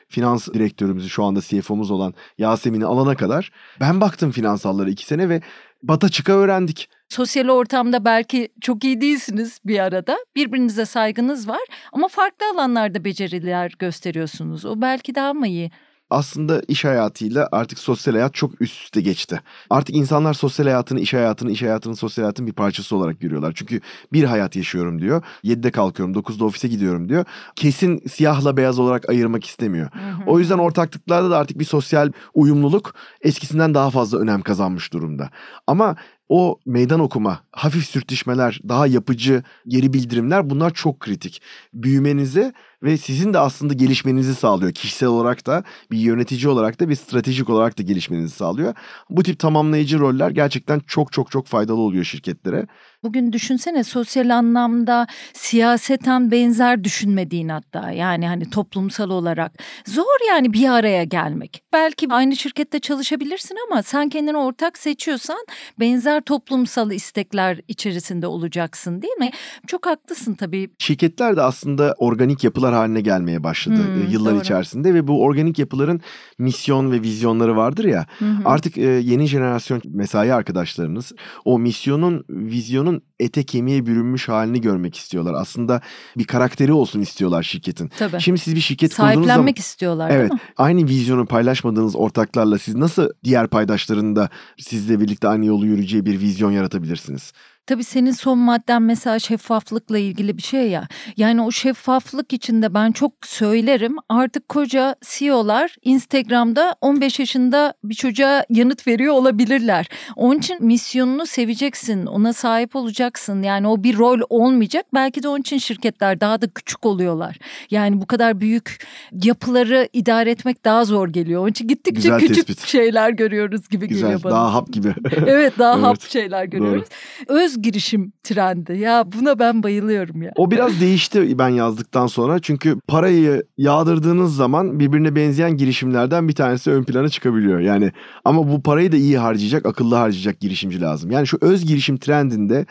Speaker 2: Finans direktörümüzü şu anda CFO'muz olan Yasemin'i alana kadar ben baktım finansallara iki sene ve bata çıka öğrendik.
Speaker 1: Sosyal ortamda belki çok iyi değilsiniz bir arada. Birbirinize saygınız var ama farklı alanlarda beceriler gösteriyorsunuz. O belki daha mı iyi?
Speaker 2: Aslında iş hayatıyla artık sosyal hayat çok üst üste geçti. Artık insanlar sosyal hayatını, iş hayatını, iş hayatının sosyal hayatın bir parçası olarak görüyorlar. Çünkü bir hayat yaşıyorum diyor. 7'de kalkıyorum, 9'da ofise gidiyorum diyor. Kesin siyahla beyaz olarak ayırmak istemiyor. O yüzden ortaklıklarda da artık bir sosyal uyumluluk eskisinden daha fazla önem kazanmış durumda. Ama o meydan okuma, hafif sürtüşmeler, daha yapıcı geri bildirimler bunlar çok kritik. Büyümenizi ve sizin de aslında gelişmenizi sağlıyor. Kişisel olarak da bir yönetici olarak da bir stratejik olarak da gelişmenizi sağlıyor. Bu tip tamamlayıcı roller gerçekten çok çok çok faydalı oluyor şirketlere.
Speaker 1: Bugün düşünsene sosyal anlamda siyaseten benzer düşünmediğin hatta yani hani toplumsal olarak zor yani bir araya gelmek. Belki aynı şirkette çalışabilirsin ama sen kendini ortak seçiyorsan benzer toplumsal istekler içerisinde olacaksın değil mi? Çok haklısın tabii.
Speaker 2: Şirketler de aslında organik yapılar haline gelmeye başladı
Speaker 1: Hmm,
Speaker 2: e, yıllar
Speaker 1: doğru.
Speaker 2: içerisinde ve bu organik yapıların misyon ve vizyonları vardır ya.
Speaker 1: Hı hı.
Speaker 2: Artık e, yeni jenerasyon mesai arkadaşlarınız o misyonun, vizyonun ete kemiğe bürünmüş halini görmek istiyorlar. Aslında bir karakteri olsun istiyorlar şirketin.
Speaker 1: Tabii.
Speaker 2: Şimdi siz bir şirket kurduğunuz zaman
Speaker 1: Sahiplenmek istiyorlar
Speaker 2: Evet.
Speaker 1: değil mi?
Speaker 2: Aynı vizyonu paylaşmadığınız ortaklarla siz nasıl diğer paydaşların da sizle birlikte aynı yolu yürüyeceği bir vizyon yaratabilirsiniz?
Speaker 1: Tabii senin son madden mesela şeffaflıkla ilgili bir şey ya. Yani o şeffaflık içinde ben çok söylerim. Artık koca CEO'lar Instagram'da 15 yaşında bir çocuğa yanıt veriyor olabilirler. Onun için misyonunu seveceksin, ona sahip olacaksın. Yani o bir rol olmayacak. Belki de onun için şirketler daha da küçük oluyorlar. Yani bu kadar büyük yapıları idare etmek daha zor geliyor. Onun için gittikçe
Speaker 2: Güzel
Speaker 1: küçük
Speaker 2: tespit.
Speaker 1: şeyler görüyoruz gibi
Speaker 2: Güzel,
Speaker 1: geliyor bana.
Speaker 2: daha hap gibi.
Speaker 1: Evet daha
Speaker 2: Evet,
Speaker 1: hap şeyler görüyoruz. Öz girişim trendi. Ya buna ben bayılıyorum ya.
Speaker 2: O biraz değişti ben yazdıktan sonra. Çünkü parayı yağdırdığınız zaman birbirine benzeyen girişimlerden bir tanesi ön plana çıkabiliyor. Yani ama bu parayı da iyi harcayacak, akıllı harcayacak girişimci lazım. Yani şu öz girişim trendinde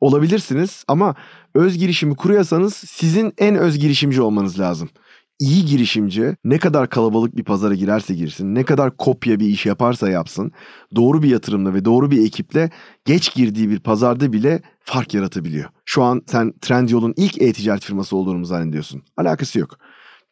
Speaker 2: olabilirsiniz ama öz girişimi kuruyorsanız sizin en öz girişimci olmanız lazım. İyi girişimci ne kadar kalabalık bir pazara girerse girsin, ne kadar kopya bir iş yaparsa yapsın, doğru bir yatırımla ve doğru bir ekiple geç girdiği bir pazarda bile fark yaratabiliyor. Şu an sen Trendyol'un ilk e-ticaret firması olduğunu zannediyorsun? Alakası yok.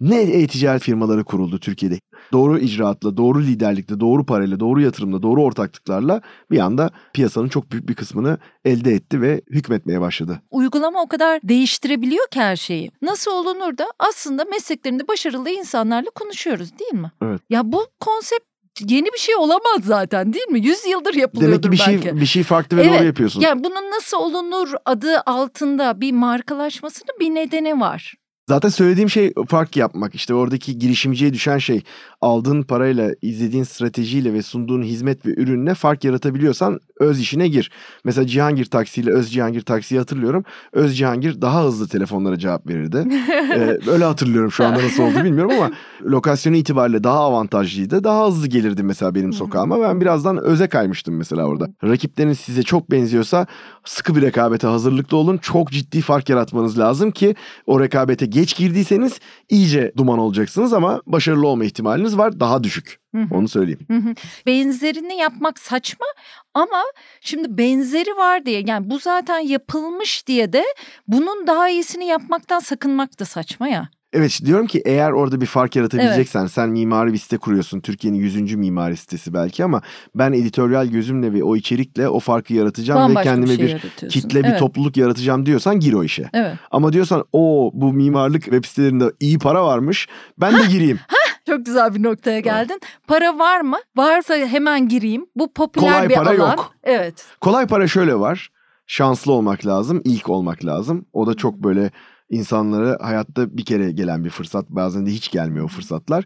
Speaker 2: Ne e-ticaret firmaları kuruldu Türkiye'de? Doğru icraatla, doğru liderlikle, doğru parayla, doğru yatırımla, doğru ortaklıklarla bir anda piyasanın çok büyük bir kısmını elde etti ve hükmetmeye başladı.
Speaker 1: Uygulama o kadar değiştirebiliyor ki her şeyi. Nasıl olunur da aslında mesleklerinde başarılı insanlarla konuşuyoruz değil mi?
Speaker 2: Evet.
Speaker 1: Ya bu konsept yeni bir şey olamaz zaten değil mi? Yüz yıldır yapılıyordur
Speaker 2: Demek ki bir şey
Speaker 1: belki.
Speaker 2: bir şey farklı ve
Speaker 1: Evet,
Speaker 2: doğru yapıyorsun.
Speaker 1: Yani bunun nasıl olunur adı altında bir markalaşmasının bir nedeni var.
Speaker 2: Zaten söylediğim şey fark yapmak. İşte oradaki girişimciye düşen şey aldığın parayla, izlediğin stratejiyle ve sunduğun hizmet ve ürünle fark yaratabiliyorsan öz işine gir. Mesela Cihangir Taksi ile Öz Cihangir Taksi'yi hatırlıyorum. Öz Cihangir daha hızlı telefonlara cevap verirdi. ee, öyle hatırlıyorum şu anda nasıl oldu bilmiyorum ama lokasyonu itibariyle daha avantajlıydı. Daha hızlı gelirdi mesela benim sokağıma. Ben birazdan öze kaymıştım mesela orada. Rakipleriniz size çok benziyorsa sıkı bir rekabete hazırlıklı olun. Çok ciddi fark yaratmanız lazım ki o rekabete geç girdiyseniz iyice duman olacaksınız ama başarılı olma ihtimaliniz var daha düşük.
Speaker 1: Hı hı.
Speaker 2: Onu söyleyeyim.
Speaker 1: Hı hı. Benzerini yapmak saçma ama şimdi benzeri var diye yani bu zaten yapılmış diye de bunun daha iyisini yapmaktan sakınmak da saçma ya.
Speaker 2: Evet diyorum ki eğer orada bir fark yaratabileceksen sen mimari bir site kuruyorsun. Türkiye'nin 100. mimari sitesi belki ama ben editoryal gözümle ve o içerikle o farkı yaratacağım
Speaker 1: Bambaşka
Speaker 2: ve kendime
Speaker 1: bir şey
Speaker 2: bir kitle bir
Speaker 1: Evet,
Speaker 2: topluluk yaratacağım diyorsan gir o işe.
Speaker 1: Evet.
Speaker 2: Ama diyorsan o bu mimarlık web sitelerinde iyi para varmış ben de gireyim.
Speaker 1: Çok güzel bir noktaya geldin. Para var mı? Varsa hemen gireyim. Bu popüler
Speaker 2: Kolay
Speaker 1: bir
Speaker 2: para
Speaker 1: alan.
Speaker 2: yok.
Speaker 1: Evet.
Speaker 2: Kolay para şöyle var. Şanslı olmak lazım, ilk olmak lazım. O da çok böyle insanlara hayatta bir kere gelen bir fırsat. Bazen de hiç gelmiyor o fırsatlar.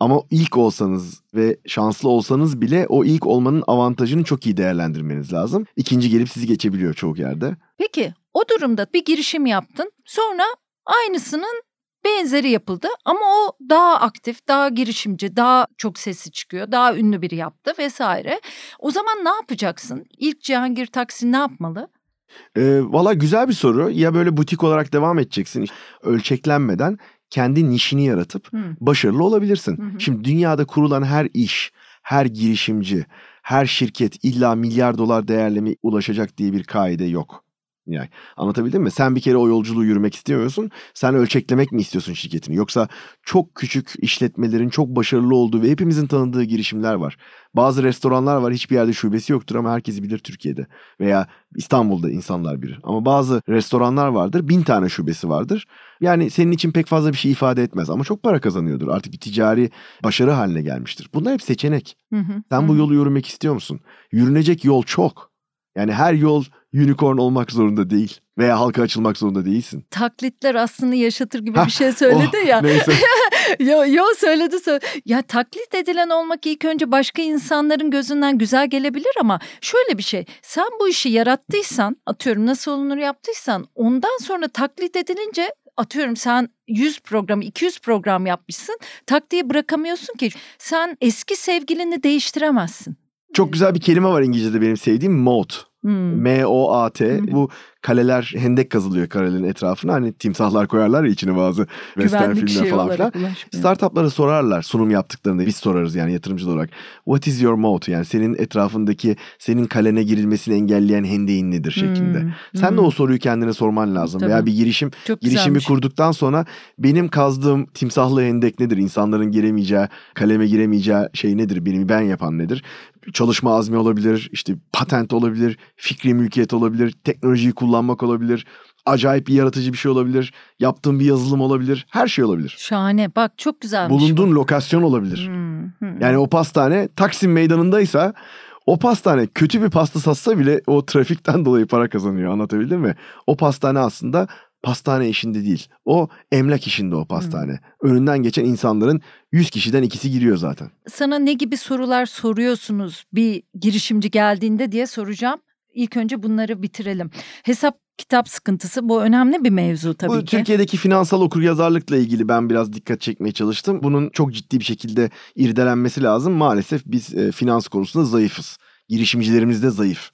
Speaker 2: Ama ilk olsanız ve şanslı olsanız bile o ilk olmanın avantajını çok iyi değerlendirmeniz lazım. İkinci gelip sizi geçebiliyor çoğu yerde.
Speaker 1: Peki o durumda bir girişim yaptın. Sonra aynısının benzeri yapıldı ama o daha aktif, daha girişimci, daha çok sesi çıkıyor, daha ünlü biri yaptı vesaire. O zaman ne yapacaksın? İlk Cihangir Taksin ne yapmalı?
Speaker 2: Ee, Valla güzel bir soru. Ya böyle butik olarak devam edeceksin ölçeklenmeden kendi nişini yaratıp
Speaker 1: Hı.
Speaker 2: başarılı olabilirsin.
Speaker 1: Hı.
Speaker 2: Şimdi dünyada kurulan her iş, her girişimci, her şirket illa milyar dolar değerleme ulaşacak diye bir kaide yok. Yani anlatabildim mi? Sen bir kere o yolculuğu yürümek istemiyorsun. Sen ölçeklemek mi istiyorsun şirketini? Yoksa çok küçük işletmelerin çok başarılı olduğu ve hepimizin tanıdığı girişimler var. Bazı restoranlar var hiçbir yerde şubesi yoktur ama herkes bilir Türkiye'de. Veya İstanbul'da insanlar bilir. Ama bazı restoranlar vardır bin tane şubesi vardır. Yani senin için pek fazla bir şey ifade etmez ama çok para kazanıyordur. Artık bir ticari başarı haline gelmiştir. Bunlar hep seçenek.
Speaker 1: Hı hı.
Speaker 2: Sen
Speaker 1: Hı
Speaker 2: bu yolu yürümek istiyor musun? Yürünecek yol çok. Yani her yol unicorn olmak zorunda değil. Veya halka açılmak zorunda değilsin.
Speaker 1: Taklitler aslında yaşatır gibi bir şey söyledi
Speaker 2: Oh,
Speaker 1: ya.
Speaker 2: Neyse.
Speaker 1: yo, yo söyledi söyledi. Ya taklit edilen olmak ilk önce başka insanların gözünden güzel gelebilir ama şöyle bir şey. Sen bu işi yarattıysan atıyorum nasıl olunur yaptıysan ondan sonra taklit edilince atıyorum sen 100 program 200 program yapmışsın taktiği bırakamıyorsun ki sen eski sevgilini değiştiremezsin.
Speaker 2: Çok güzel bir kelime var İngilizce'de benim sevdiğim moat.
Speaker 1: Hmm.
Speaker 2: M-O-A-T.
Speaker 1: Hı.
Speaker 2: Bu kaleler hendek kazılıyor karelerin etrafına. Hani timsahlar koyarlar ya içine bazı western filmler
Speaker 1: şey
Speaker 2: falan filan. Startuplara sorarlar sunum yaptıklarında biz sorarız yani yatırımcı olarak. What is your moat? Yani senin etrafındaki senin kalene girilmesini engelleyen hendeğin nedir şeklinde.
Speaker 1: Hmm,
Speaker 2: Sen de
Speaker 1: hmm.
Speaker 2: o soruyu kendine sorman lazım.
Speaker 1: Tabii.
Speaker 2: Veya bir girişim
Speaker 1: Çok
Speaker 2: girişimi
Speaker 1: güzelmiş.
Speaker 2: kurduktan sonra benim kazdığım timsahlı hendek nedir? İnsanların giremeyeceği, kaleme giremeyeceği şey nedir? Benim ben yapan nedir? Çalışma azmi olabilir, işte patent olabilir, fikri mülkiyet olabilir, teknolojiyi kullanmak olabilir, acayip bir yaratıcı bir şey olabilir, yaptığım bir yazılım olabilir, her şey olabilir.
Speaker 1: Şahane bak çok güzelmiş. bu.
Speaker 2: Bulunduğun lokasyon olabilir.
Speaker 1: Hmm, hmm.
Speaker 2: Yani o pastane Taksim meydanındaysa o pastane kötü bir pasta satsa bile o trafikten dolayı para kazanıyor anlatabildim mi? O pastane aslında pastane işinde değil. O emlak işinde o pastane. Önünden geçen insanların 100 kişiden ikisi giriyor zaten.
Speaker 1: sana ne gibi sorular soruyorsunuz bir girişimci geldiğinde diye soracağım. İlk önce bunları bitirelim. Hesap kitap sıkıntısı bu önemli bir mevzu tabii
Speaker 2: Bu
Speaker 1: ki.
Speaker 2: Türkiye'deki finansal okuryazarlıkla ilgili ben biraz dikkat çekmeye çalıştım. Bunun çok ciddi bir şekilde irdelenmesi lazım. Maalesef biz e, finans konusunda zayıfız. Girişimcilerimiz de zayıf.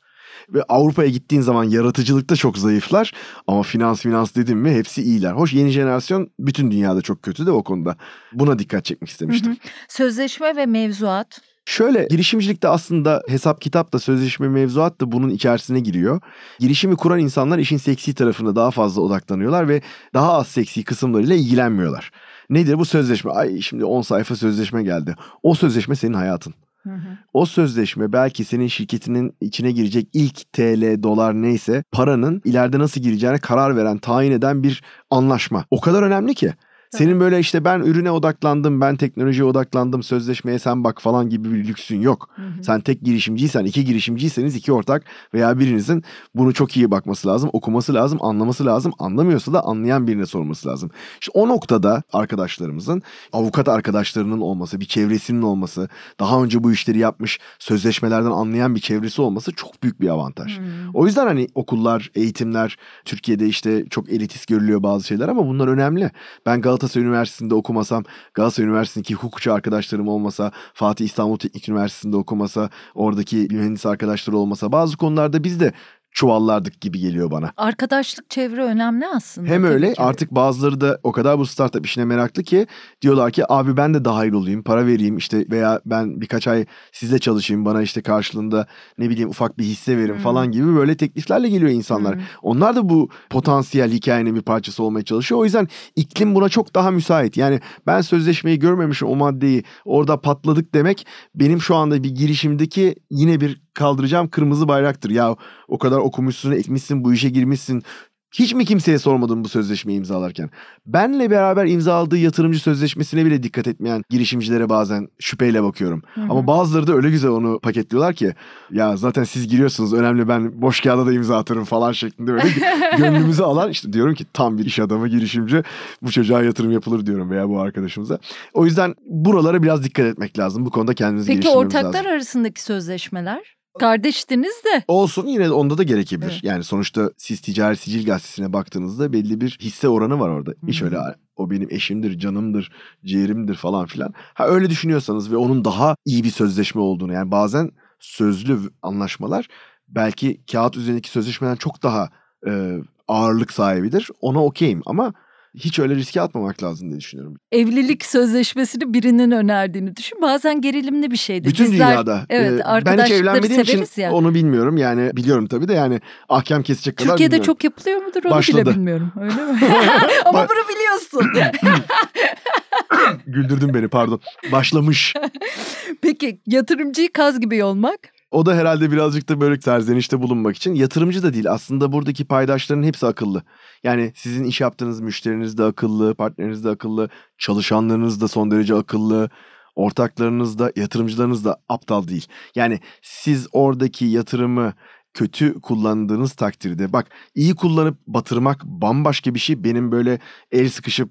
Speaker 2: Ve Avrupa'ya gittiğin zaman yaratıcılıkta çok zayıflar ama finans finans dedim mi hepsi iyiler. Hoş yeni jenerasyon bütün dünyada çok kötü de o konuda. Buna dikkat çekmek istemiştim.
Speaker 1: Hı hı. Sözleşme ve mevzuat.
Speaker 2: Şöyle girişimcilikte aslında hesap kitap da sözleşme mevzuat da bunun içerisine giriyor. Girişimi kuran insanlar işin seksi tarafına daha fazla odaklanıyorlar ve daha az seksi kısımlarıyla ilgilenmiyorlar. Nedir bu sözleşme? Ay şimdi 10 sayfa sözleşme geldi. O sözleşme senin hayatın.
Speaker 1: Hı hı.
Speaker 2: O sözleşme belki senin şirketinin içine girecek ilk TL, dolar neyse paranın ileride nasıl gireceğine karar veren, tayin eden bir anlaşma. O kadar önemli ki. Senin böyle işte ben ürüne odaklandım, ben teknolojiye odaklandım, sözleşmeye sen bak falan gibi bir lüksün yok.
Speaker 1: Hı hı.
Speaker 2: Sen tek girişimciysen, iki girişimciyseniz iki ortak veya birinizin bunu çok iyi bakması lazım, okuması lazım, anlaması lazım. Anlamıyorsa da anlayan birine sorması lazım. İşte o noktada arkadaşlarımızın, avukat arkadaşlarının olması, bir çevresinin olması, daha önce bu işleri yapmış, sözleşmelerden anlayan bir çevresi olması çok büyük bir avantaj.
Speaker 1: Hmm.
Speaker 2: O yüzden hani okullar, eğitimler Türkiye'de işte çok elitist görülüyor bazı şeyler ama bunlar önemli. Ben Galatasaray Üniversitesi'nde okumasam, Galatasaray Üniversitesi'ndeki hukukçu arkadaşlarım olmasa, Fatih İstanbul Teknik Üniversitesi'nde okumasa, oradaki mühendis arkadaşları olmasa bazı konularda biz de çuvallardık gibi geliyor bana.
Speaker 1: Arkadaşlık çevre önemli aslında.
Speaker 2: Hem öyle
Speaker 1: ki.
Speaker 2: artık bazıları da o kadar bu startup işine meraklı ki diyorlar ki abi ben de dahil olayım para vereyim işte veya ben birkaç ay sizle çalışayım bana işte karşılığında ne bileyim ufak bir hisse verin
Speaker 1: Hmm.
Speaker 2: falan gibi böyle tekliflerle geliyor insanlar.
Speaker 1: Hmm.
Speaker 2: Onlar da bu potansiyel hikayenin bir parçası olmaya çalışıyor. O yüzden iklim buna çok daha müsait. Yani ben sözleşmeyi görmemişim o maddeyi orada patladık demek benim şu anda bir girişimdeki yine bir kaldıracağım kırmızı bayraktır. Ya o kadar okumuşsun, etmişsin, bu işe girmişsin. Hiç mi kimseye sormadım bu sözleşmeyi imzalarken? Benle beraber imzaladığı yatırımcı sözleşmesine bile dikkat etmeyen girişimcilere bazen şüpheyle bakıyorum.
Speaker 1: Hı hı.
Speaker 2: Ama bazıları da öyle güzel onu paketliyorlar ki ya zaten siz giriyorsunuz önemli ben boş kağıda da imza atarım falan şeklinde böyle gönlümüzü alan işte diyorum ki tam bir iş adamı girişimci bu çocuğa yatırım yapılır diyorum veya bu arkadaşımıza. O yüzden buralara biraz dikkat etmek lazım. Bu konuda kendimizi
Speaker 1: Peki
Speaker 2: geliştirmemiz
Speaker 1: ortaklar
Speaker 2: lazım.
Speaker 1: arasındaki sözleşmeler? Kardeştiniz de.
Speaker 2: Olsun yine onda da gerekebilir.
Speaker 1: Evet.
Speaker 2: Yani sonuçta siz ticari sicil gazetesine baktığınızda belli bir hisse oranı var orada. Hiç öyle o benim eşimdir, canımdır, ciğerimdir falan filan. Ha öyle düşünüyorsanız ve onun daha iyi bir sözleşme olduğunu yani bazen sözlü anlaşmalar belki kağıt üzerindeki sözleşmeden çok daha e, ağırlık sahibidir. Ona okeyim ama hiç öyle riske atmamak lazım diye düşünüyorum.
Speaker 1: Evlilik sözleşmesini birinin önerdiğini düşün. Bazen gerilimli bir şeydir.
Speaker 2: Bütün
Speaker 1: Bizler,
Speaker 2: dünyada.
Speaker 1: Evet
Speaker 2: e, ben hiç evlenmediğim için
Speaker 1: severiz ya.
Speaker 2: onu bilmiyorum. Yani biliyorum tabii de yani ahkam kesecek kadar
Speaker 1: Türkiye'de
Speaker 2: bilmiyorum.
Speaker 1: çok yapılıyor mudur onu
Speaker 2: Başladı.
Speaker 1: bile bilmiyorum. Öyle mi? Ama bunu biliyorsun.
Speaker 2: Güldürdün beni pardon. Başlamış.
Speaker 1: Peki yatırımcıyı kaz gibi yolmak?
Speaker 2: O da herhalde birazcık da böyle serzenişte bulunmak için. Yatırımcı da değil aslında buradaki paydaşların hepsi akıllı. Yani sizin iş yaptığınız müşteriniz de akıllı, partneriniz de akıllı, çalışanlarınız da son derece akıllı, ortaklarınız da, yatırımcılarınız da aptal değil. Yani siz oradaki yatırımı kötü kullandığınız takdirde bak iyi kullanıp batırmak bambaşka bir şey. Benim böyle el sıkışıp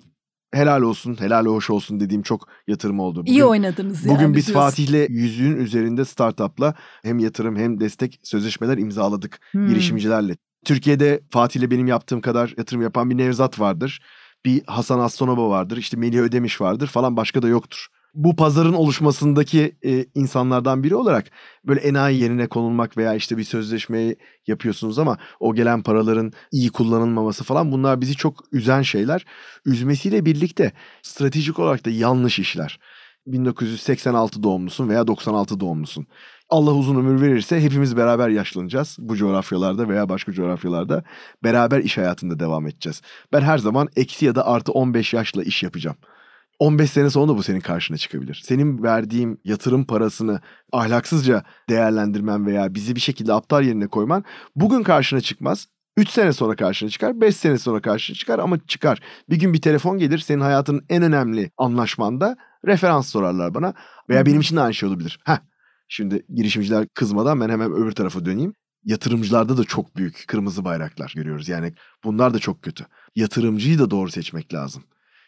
Speaker 2: helal olsun, helal hoş olsun dediğim çok yatırım oldu.
Speaker 1: İyi oynadınız yani.
Speaker 2: Bugün biz
Speaker 1: diyorsun.
Speaker 2: Fatih'le yüzüğün üzerinde startup'la hem yatırım hem destek sözleşmeler imzaladık
Speaker 1: Hmm.
Speaker 2: girişimcilerle. Türkiye'de Fatih'le benim yaptığım kadar yatırım yapan bir Nevzat vardır. Bir Hasan Aslanova vardır. işte Melih Ödemiş vardır falan başka da yoktur. Bu pazarın oluşmasındaki e, insanlardan biri olarak böyle enayi yerine konulmak veya işte bir sözleşmeyi yapıyorsunuz ama o gelen paraların iyi kullanılmaması falan bunlar bizi çok üzen şeyler. Üzmesiyle birlikte stratejik olarak da yanlış işler. 1986 doğumlusun veya 96 doğumlusun. Allah uzun ömür verirse hepimiz beraber yaşlanacağız bu coğrafyalarda veya başka coğrafyalarda. Beraber iş hayatında devam edeceğiz. Ben her zaman eksi ya da artı 15 yaşla iş yapacağım. 15 sene sonra da bu senin karşına çıkabilir. Senin verdiğim yatırım parasını ahlaksızca değerlendirmen veya bizi bir şekilde aptal yerine koyman bugün karşına çıkmaz. 3 sene sonra karşına çıkar, 5 sene sonra karşına çıkar ama çıkar. Bir gün bir telefon gelir senin hayatının en önemli anlaşmanda referans sorarlar bana. Veya benim için de aynı şey olabilir. Heh, şimdi girişimciler kızmadan ben hemen öbür tarafa döneyim. Yatırımcılarda da çok büyük kırmızı bayraklar görüyoruz. Yani bunlar da çok kötü. Yatırımcıyı da doğru seçmek lazım.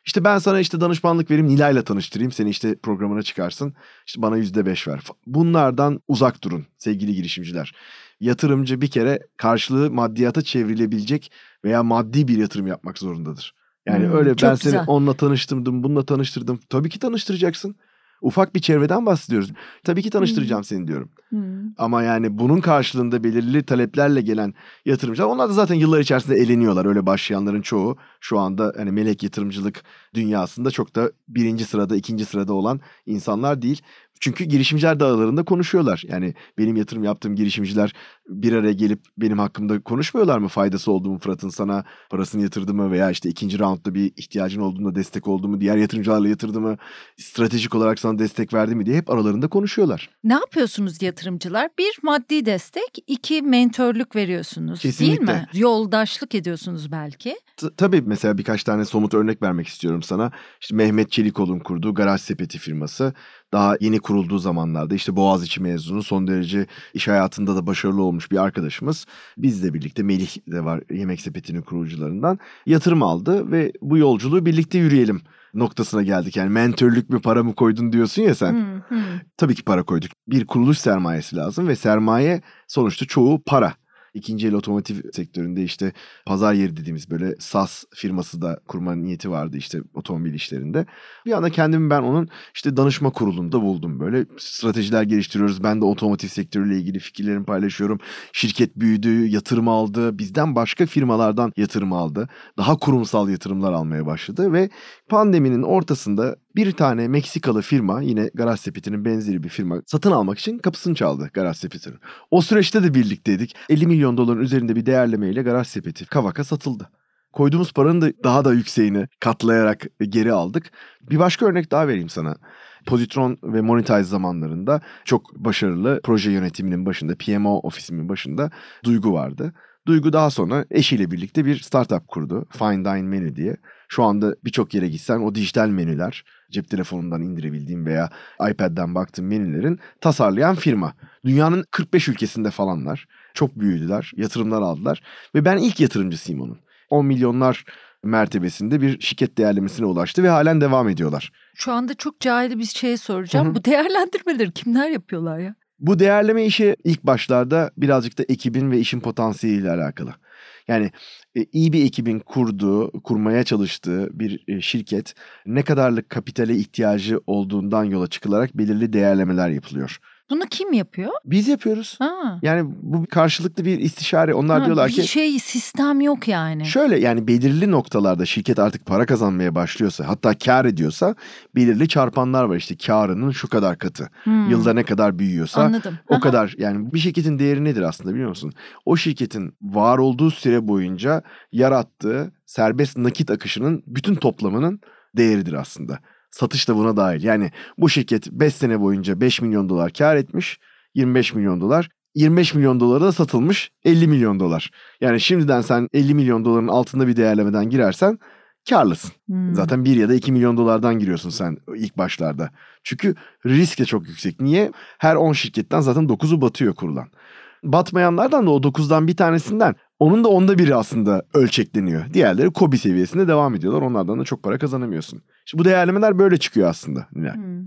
Speaker 2: İşte ben sana işte danışmanlık vereyim, Nilay'la tanıştırayım. Seni işte programına çıkarsın. İşte bana yüzde beş ver. Bunlardan uzak durun sevgili girişimciler. Yatırımcı bir kere karşılığı maddiyata çevrilebilecek veya maddi bir yatırım yapmak zorundadır. Yani
Speaker 1: Hmm,
Speaker 2: öyle ben seni
Speaker 1: güzel.
Speaker 2: onunla tanıştırdım, bununla tanıştırdım. Tabii ki tanıştıracaksın. Ufak bir çevreden bahsediyoruz. Tabii ki tanıştıracağım seni diyorum.
Speaker 1: Hmm.
Speaker 2: Ama yani bunun karşılığında belirli taleplerle gelen yatırımcılar onlar da zaten yıllar içerisinde eleniyorlar. Öyle başlayanların çoğu şu anda hani melek yatırımcılık dünyasında çok da birinci sırada, ikinci sırada olan insanlar değil. Çünkü girişimciler de aralarında konuşuyorlar. Yani benim yatırım yaptığım girişimciler bir araya gelip benim hakkımda konuşmuyorlar mı? Faydası oldu mu Fırat'ın sana parasını yatırdı mı? Veya işte ikinci roundda bir ihtiyacın olduğunda destek oldu mu? Diğer yatırımcılarla yatırdı mı? Stratejik olarak sana destek verdi mi diye hep aralarında konuşuyorlar.
Speaker 1: Ne yapıyorsunuz yatırımcılar? Bir maddi destek, iki mentörlük veriyorsunuz değil
Speaker 2: Kesinlikle.
Speaker 1: mi? Yoldaşlık ediyorsunuz belki.
Speaker 2: T- Tabii mesela birkaç tane somut örnek vermek istiyorum sana. İşte Mehmet Çelikol'un kurduğu Garaj Sepeti firması daha yeni kurulduğu zamanlarda işte Boğaziçi mezunu son derece iş hayatında da başarılı olmuş bir arkadaşımız. Bizle birlikte Melih de var Yemek Sepeti'nin kurucularından yatırım aldı ve bu yolculuğu birlikte yürüyelim noktasına geldik. Yani mentörlük mü para mı koydun diyorsun ya sen.
Speaker 1: Hmm, hmm.
Speaker 2: Tabii ki para koyduk. Bir kuruluş sermayesi lazım ve sermaye sonuçta çoğu para. İkinci el otomotiv sektöründe işte pazar yeri dediğimiz böyle SAS firması da kurma niyeti vardı işte otomobil işlerinde. Bir anda kendimi ben onun işte danışma kurulunda buldum böyle. Stratejiler geliştiriyoruz. Ben de otomotiv sektörüyle ilgili fikirlerimi paylaşıyorum. Şirket büyüdü, yatırım aldı. Bizden başka firmalardan yatırım aldı. Daha kurumsal yatırımlar almaya başladı ve pandeminin ortasında bir tane Meksikalı firma yine Garaj Sepeti'nin benzeri bir firma satın almak için kapısını çaldı Garaj Sepeti'nin. O süreçte de birlikteydik. 50 milyon doların üzerinde bir değerlemeyle Garaj Sepeti Kavak'a satıldı. Koyduğumuz paranın da daha da yükseğini katlayarak geri aldık. Bir başka örnek daha vereyim sana. Positron ve Monetize zamanlarında çok başarılı proje yönetiminin başında, PMO ofisimin başında Duygu vardı. Duygu daha sonra eşiyle birlikte bir startup kurdu. Fine Dine Menü diye. Şu anda birçok yere gitsen o dijital menüler, cep telefonundan indirebildiğim veya iPad'den baktığım menülerin tasarlayan firma. Dünyanın 45 ülkesinde falanlar. Çok büyüdüler, yatırımlar aldılar ve ben ilk yatırımcısıyım onun. 10 milyonlar mertebesinde bir şirket değerlemesine ulaştı ve halen devam ediyorlar.
Speaker 1: Şu anda çok cahil bir şey soracağım.
Speaker 2: Hı hı.
Speaker 1: Bu değerlendirmeleri kimler yapıyorlar ya?
Speaker 2: Bu değerleme işi ilk başlarda birazcık da ekibin ve işin potansiyeliyle alakalı. Yani e, iyi bir ekibin kurduğu, kurmaya çalıştığı bir e, şirket ne kadarlık kapitale ihtiyacı olduğundan yola çıkılarak belirli değerlemeler yapılıyor.
Speaker 1: Bunu kim yapıyor?
Speaker 2: Biz yapıyoruz.
Speaker 1: Ha.
Speaker 2: Yani bu karşılıklı bir istişare. Onlar
Speaker 1: Ha,
Speaker 2: diyorlar
Speaker 1: bir
Speaker 2: ki
Speaker 1: şey sistem yok yani.
Speaker 2: şöyle yani belirli noktalarda şirket artık para kazanmaya başlıyorsa hatta kar ediyorsa belirli çarpanlar var işte karının şu kadar katı.
Speaker 1: Hmm,
Speaker 2: Yılda ne kadar büyüyorsa
Speaker 1: Anladım.
Speaker 2: O
Speaker 1: Aha.
Speaker 2: kadar yani bir şirketin değeri nedir aslında biliyor musun? O şirketin var olduğu süre boyunca yarattığı serbest nakit akışının bütün toplamının değeridir aslında. Satış da buna dahil. Yani bu şirket 5 sene boyunca 5 milyon dolar kar etmiş. 25 milyon dolar. 25 milyon dolara da satılmış 50 milyon dolar. Yani şimdiden sen 50 milyon doların altında bir değerlemeden girersen karlısın.
Speaker 1: Hmm.
Speaker 2: Zaten 1 ya da 2 milyon dolardan giriyorsun sen ilk başlarda. Çünkü risk de çok yüksek. Niye? Her 10 şirketten zaten 9'u batıyor kurulan. Batmayanlardan da o 9'dan bir tanesinden onun da onda biri aslında ölçekleniyor. Diğerleri kobi seviyesinde devam ediyorlar. Onlardan da çok para kazanamıyorsun. İşte bu değerlemeler böyle çıkıyor aslında. Nilay.
Speaker 1: Hmm.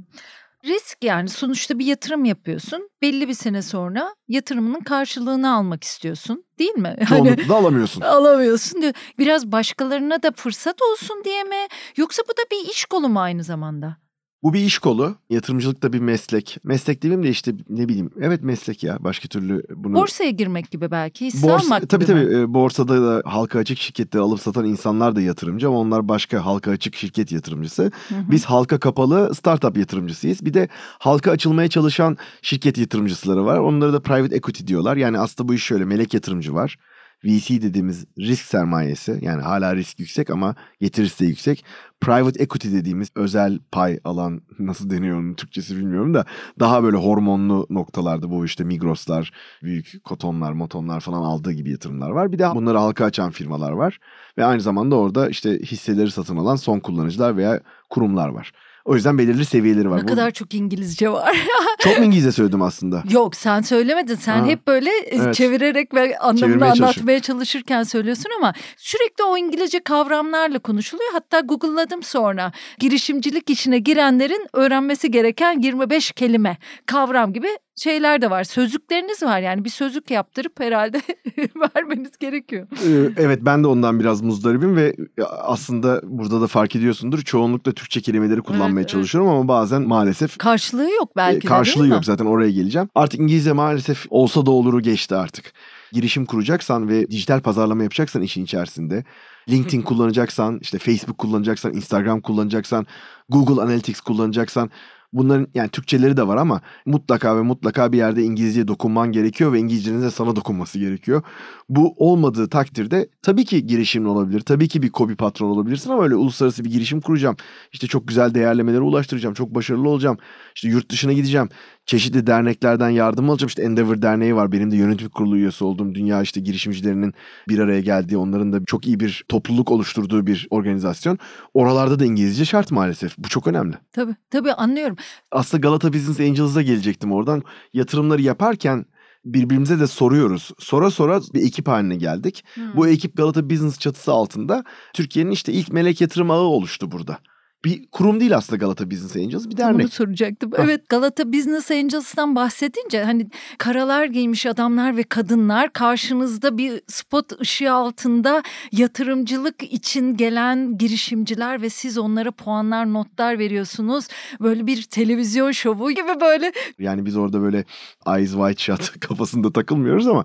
Speaker 1: Risk yani sonuçta bir yatırım yapıyorsun. Belli bir sene sonra yatırımının karşılığını almak istiyorsun. Değil mi?
Speaker 2: Çoğunlukla da alamıyorsun.
Speaker 1: alamıyorsun diyor. Biraz başkalarına da fırsat olsun diye mi? Yoksa bu da bir iş kolu mu aynı zamanda?
Speaker 2: Bu bir iş kolu. Yatırımcılık da bir meslek. Meslek demeyeyim de işte ne bileyim. Evet meslek ya. Başka türlü bunu...
Speaker 1: Borsaya girmek gibi belki. Hisse
Speaker 2: Borsa,
Speaker 1: almak
Speaker 2: tabii
Speaker 1: gibi mi?
Speaker 2: tabii e, borsada da halka açık şirketleri alıp satan insanlar da yatırımcı ama onlar başka halka açık şirket yatırımcısı.
Speaker 1: Hı hı.
Speaker 2: Biz halka kapalı startup yatırımcısıyız. Bir de halka açılmaya çalışan şirket yatırımcıları var. Onlara da private equity diyorlar. Yani aslında bu iş şöyle melek yatırımcı var. VC dediğimiz risk sermayesi yani hala risk yüksek ama getirisi de yüksek. Private equity dediğimiz özel pay alan nasıl deniyor onun Türkçesi bilmiyorum da daha böyle hormonlu noktalarda bu işte Migros'lar, büyük kotonlar, motonlar falan aldığı gibi yatırımlar var. Bir de bunları halka açan firmalar var ve aynı zamanda orada işte hisseleri satın alan son kullanıcılar veya kurumlar var. O yüzden belirli seviyeleri var.
Speaker 1: Ne
Speaker 2: Bu-
Speaker 1: kadar çok İngilizce var.
Speaker 2: Çok mu İngilizce söyledim aslında?
Speaker 1: Yok sen söylemedin. Sen
Speaker 2: Ha.
Speaker 1: hep böyle e,
Speaker 2: Evet.
Speaker 1: çevirerek ve anlamını
Speaker 2: Çevirmeye
Speaker 1: anlatmaya çalışırken söylüyorsun ama sürekli o İngilizce kavramlarla konuşuluyor. Hatta Google'ladım sonra. Girişimcilik işine girenlerin öğrenmesi gereken 25 kelime, kavram gibi şeyler de var. Sözlükleriniz var yani bir sözlük yaptırıp herhalde vermeniz gerekiyor.
Speaker 2: Ee, evet ben de ondan biraz muzdaribim ve aslında burada da fark ediyorsundur. Çoğunlukla Türkçe kelimeleri kullanmaya
Speaker 1: evet.
Speaker 2: çalışıyorum ama bazen maalesef
Speaker 1: Karşılığı yok belki
Speaker 2: e,
Speaker 1: de
Speaker 2: karşılığı
Speaker 1: değil mi?
Speaker 2: yok zaten oraya geleceğim. Artık İngilizce maalesef olsa da oluru geçti artık. Girişim kuracaksan ve dijital pazarlama yapacaksan işin içerisinde LinkedIn kullanacaksan, işte Facebook kullanacaksan, Instagram kullanacaksan, Google Analytics kullanacaksan bunların yani Türkçeleri de var ama mutlaka ve mutlaka bir yerde İngilizceye dokunman gerekiyor ve İngilizcenin de sana dokunması gerekiyor. Bu olmadığı takdirde tabii ki girişimin olabilir. Tabii ki bir kobi patron olabilirsin ama öyle uluslararası bir girişim kuracağım. İşte çok güzel değerlemelere ulaştıracağım. Çok başarılı olacağım. İşte yurt dışına gideceğim. Çeşitli derneklerden yardım alacağım. İşte Endeavor Derneği var. Benim de yönetim kurulu üyesi olduğum dünya işte girişimcilerinin bir araya geldiği, onların da çok iyi bir topluluk oluşturduğu bir organizasyon. Oralarda da İngilizce şart maalesef. Bu çok önemli.
Speaker 1: Tabii tabii anlıyorum.
Speaker 2: Aslında Galata Business Angels'a gelecektim oradan. Yatırımları yaparken birbirimize de soruyoruz. Sonra sonra bir ekip haline geldik.
Speaker 1: Hmm.
Speaker 2: Bu ekip Galata Business çatısı altında Türkiye'nin işte ilk melek yatırım ağı oluştu burada. Bir kurum değil aslında Galata Business Angels bir dernek.
Speaker 1: Bunu soracaktım.
Speaker 2: Ha.
Speaker 1: Evet Galata Business Angels'tan bahsedince hani karalar giymiş adamlar ve kadınlar karşınızda bir spot ışığı altında yatırımcılık için gelen girişimciler ve siz onlara puanlar notlar veriyorsunuz. Böyle bir televizyon şovu gibi böyle
Speaker 2: Yani biz orada böyle eyes wide shut kafasında takılmıyoruz ama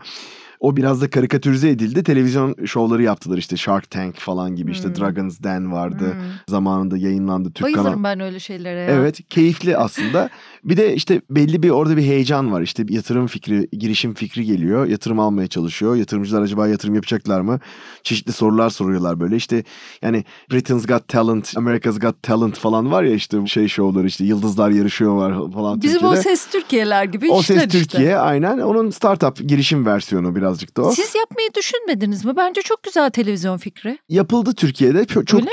Speaker 2: o biraz da karikatürize edildi. Televizyon şovları yaptılar işte Shark Tank falan gibi işte
Speaker 1: Hmm.
Speaker 2: Dragon's Den vardı.
Speaker 1: Hmm.
Speaker 2: Zamanında yayınlandı Türk kanal.
Speaker 1: bayılırım ben öyle şeylere ya.
Speaker 2: Evet keyifli aslında. Bir de işte belli bir orada bir heyecan var. İşte yatırım fikri, girişim fikri geliyor. Yatırım almaya çalışıyor. Yatırımcılar acaba yatırım yapacaklar mı? Çeşitli sorular soruyorlar böyle. İşte yani Britain's Got Talent, America's Got Talent falan var ya işte şey şovları işte yıldızlar yarışıyor var falan
Speaker 1: Bizim
Speaker 2: Türkiye'de.
Speaker 1: o ses Türkiye'ler gibi
Speaker 2: O Ses
Speaker 1: işte.
Speaker 2: Türkiye aynen. Onun startup girişim versiyonu birazcık da o.
Speaker 1: Siz yapmayı düşünmediniz mi? Bence çok güzel televizyon fikri.
Speaker 2: Yapıldı Türkiye'de çok,
Speaker 1: Öyle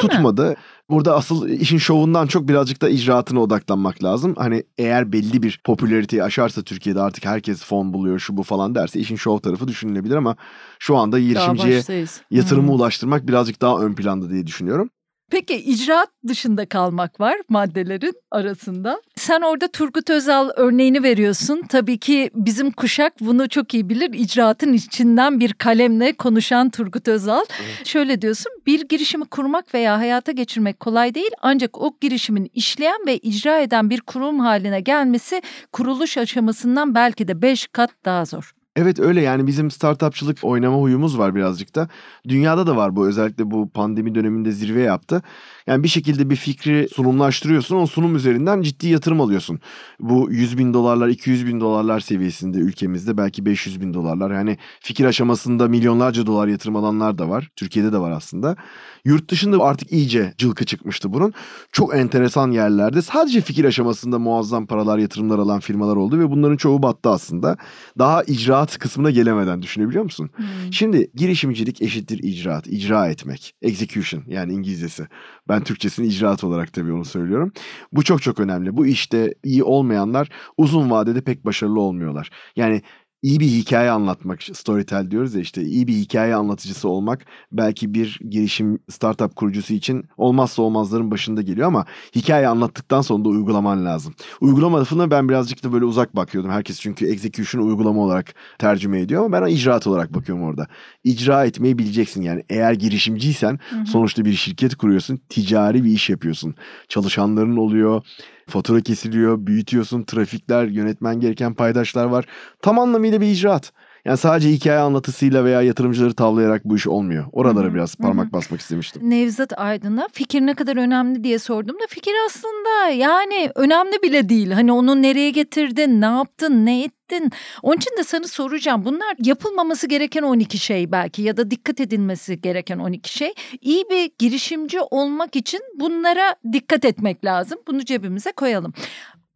Speaker 1: mi?
Speaker 2: Burada asıl işin şovundan çok birazcık da icraatına odaklanmak lazım. Hani eğer belli bir popülariteyi aşarsa Türkiye'de artık herkes fon buluyor şu bu falan derse işin şov tarafı düşünülebilir ama şu anda girişimciye yatırımı
Speaker 1: Hmm.
Speaker 2: ulaştırmak birazcık daha ön planda diye düşünüyorum.
Speaker 1: Peki icraat dışında kalmak var maddelerin arasında. Sen orada Turgut Özal örneğini veriyorsun. Tabii ki bizim kuşak bunu çok iyi bilir. İcraatın içinden bir kalemle konuşan Turgut Özal. Şöyle diyorsun bir girişimi kurmak veya hayata geçirmek kolay değil. Ancak o girişimin işleyen ve icra eden bir kurum haline gelmesi kuruluş aşamasından belki de beş kat daha zor.
Speaker 2: Evet öyle yani bizim startupçılık oynama huyumuz var birazcık da. Dünyada da var bu özellikle bu pandemi döneminde zirve yaptı. Yani bir şekilde bir fikri sunumlaştırıyorsun o sunum üzerinden ciddi yatırım alıyorsun. Bu 100 bin dolarlar 200 bin dolarlar seviyesinde ülkemizde belki 500 bin dolarlar. Yani fikir aşamasında milyonlarca dolar yatırım alanlar da var. Türkiye'de de var aslında. Yurt dışında artık iyice cılkı çıkmıştı bunun. Çok enteresan yerlerde sadece fikir aşamasında muazzam paralar yatırımlar alan firmalar oldu ve bunların çoğu battı aslında. Daha icraat kısmına gelemeden düşünebiliyor musun? Şimdi girişimcilik eşittir icraat, icra etmek, execution yani İngilizcesi. Ben Türkçesini icraat olarak tabii onu söylüyorum. Bu çok çok önemli. Bu işte iyi olmayanlar uzun vadede pek başarılı olmuyorlar. Yani iyi bir hikaye anlatmak, storytell diyoruz ya işte iyi bir hikaye anlatıcısı olmak belki bir girişim startup kurucusu için olmazsa olmazların başında geliyor ama hikaye anlattıktan sonra da uygulaman lazım. Uygulama lafına ben birazcık da böyle uzak bakıyordum. Herkes çünkü execution uygulama olarak tercüme ediyor ama ben icraat olarak bakıyorum orada. İcra etmeyi bileceksin yani eğer girişimciysen sonuçta bir şirket kuruyorsun, ticari bir iş yapıyorsun. Çalışanların oluyor, fatura kesiliyor, büyütüyorsun, trafikler, yönetmen gereken paydaşlar var. Tam anlamıyla bir icraat. Yani sadece hikaye anlatısıyla veya yatırımcıları tavlayarak bu iş olmuyor. Oralara biraz parmak basmak istemiştim.
Speaker 1: Nevzat Aydın'a fikir ne kadar önemli diye sordum da fikir aslında yani önemli bile değil. Hani onu nereye getirdin, ne yaptın, ne ettin? Onun için de sana soracağım. Bunlar yapılmaması gereken 12 şey belki ya da dikkat edilmesi gereken 12 şey. İyi bir girişimci olmak için bunlara dikkat etmek lazım. Bunu cebimize koyalım.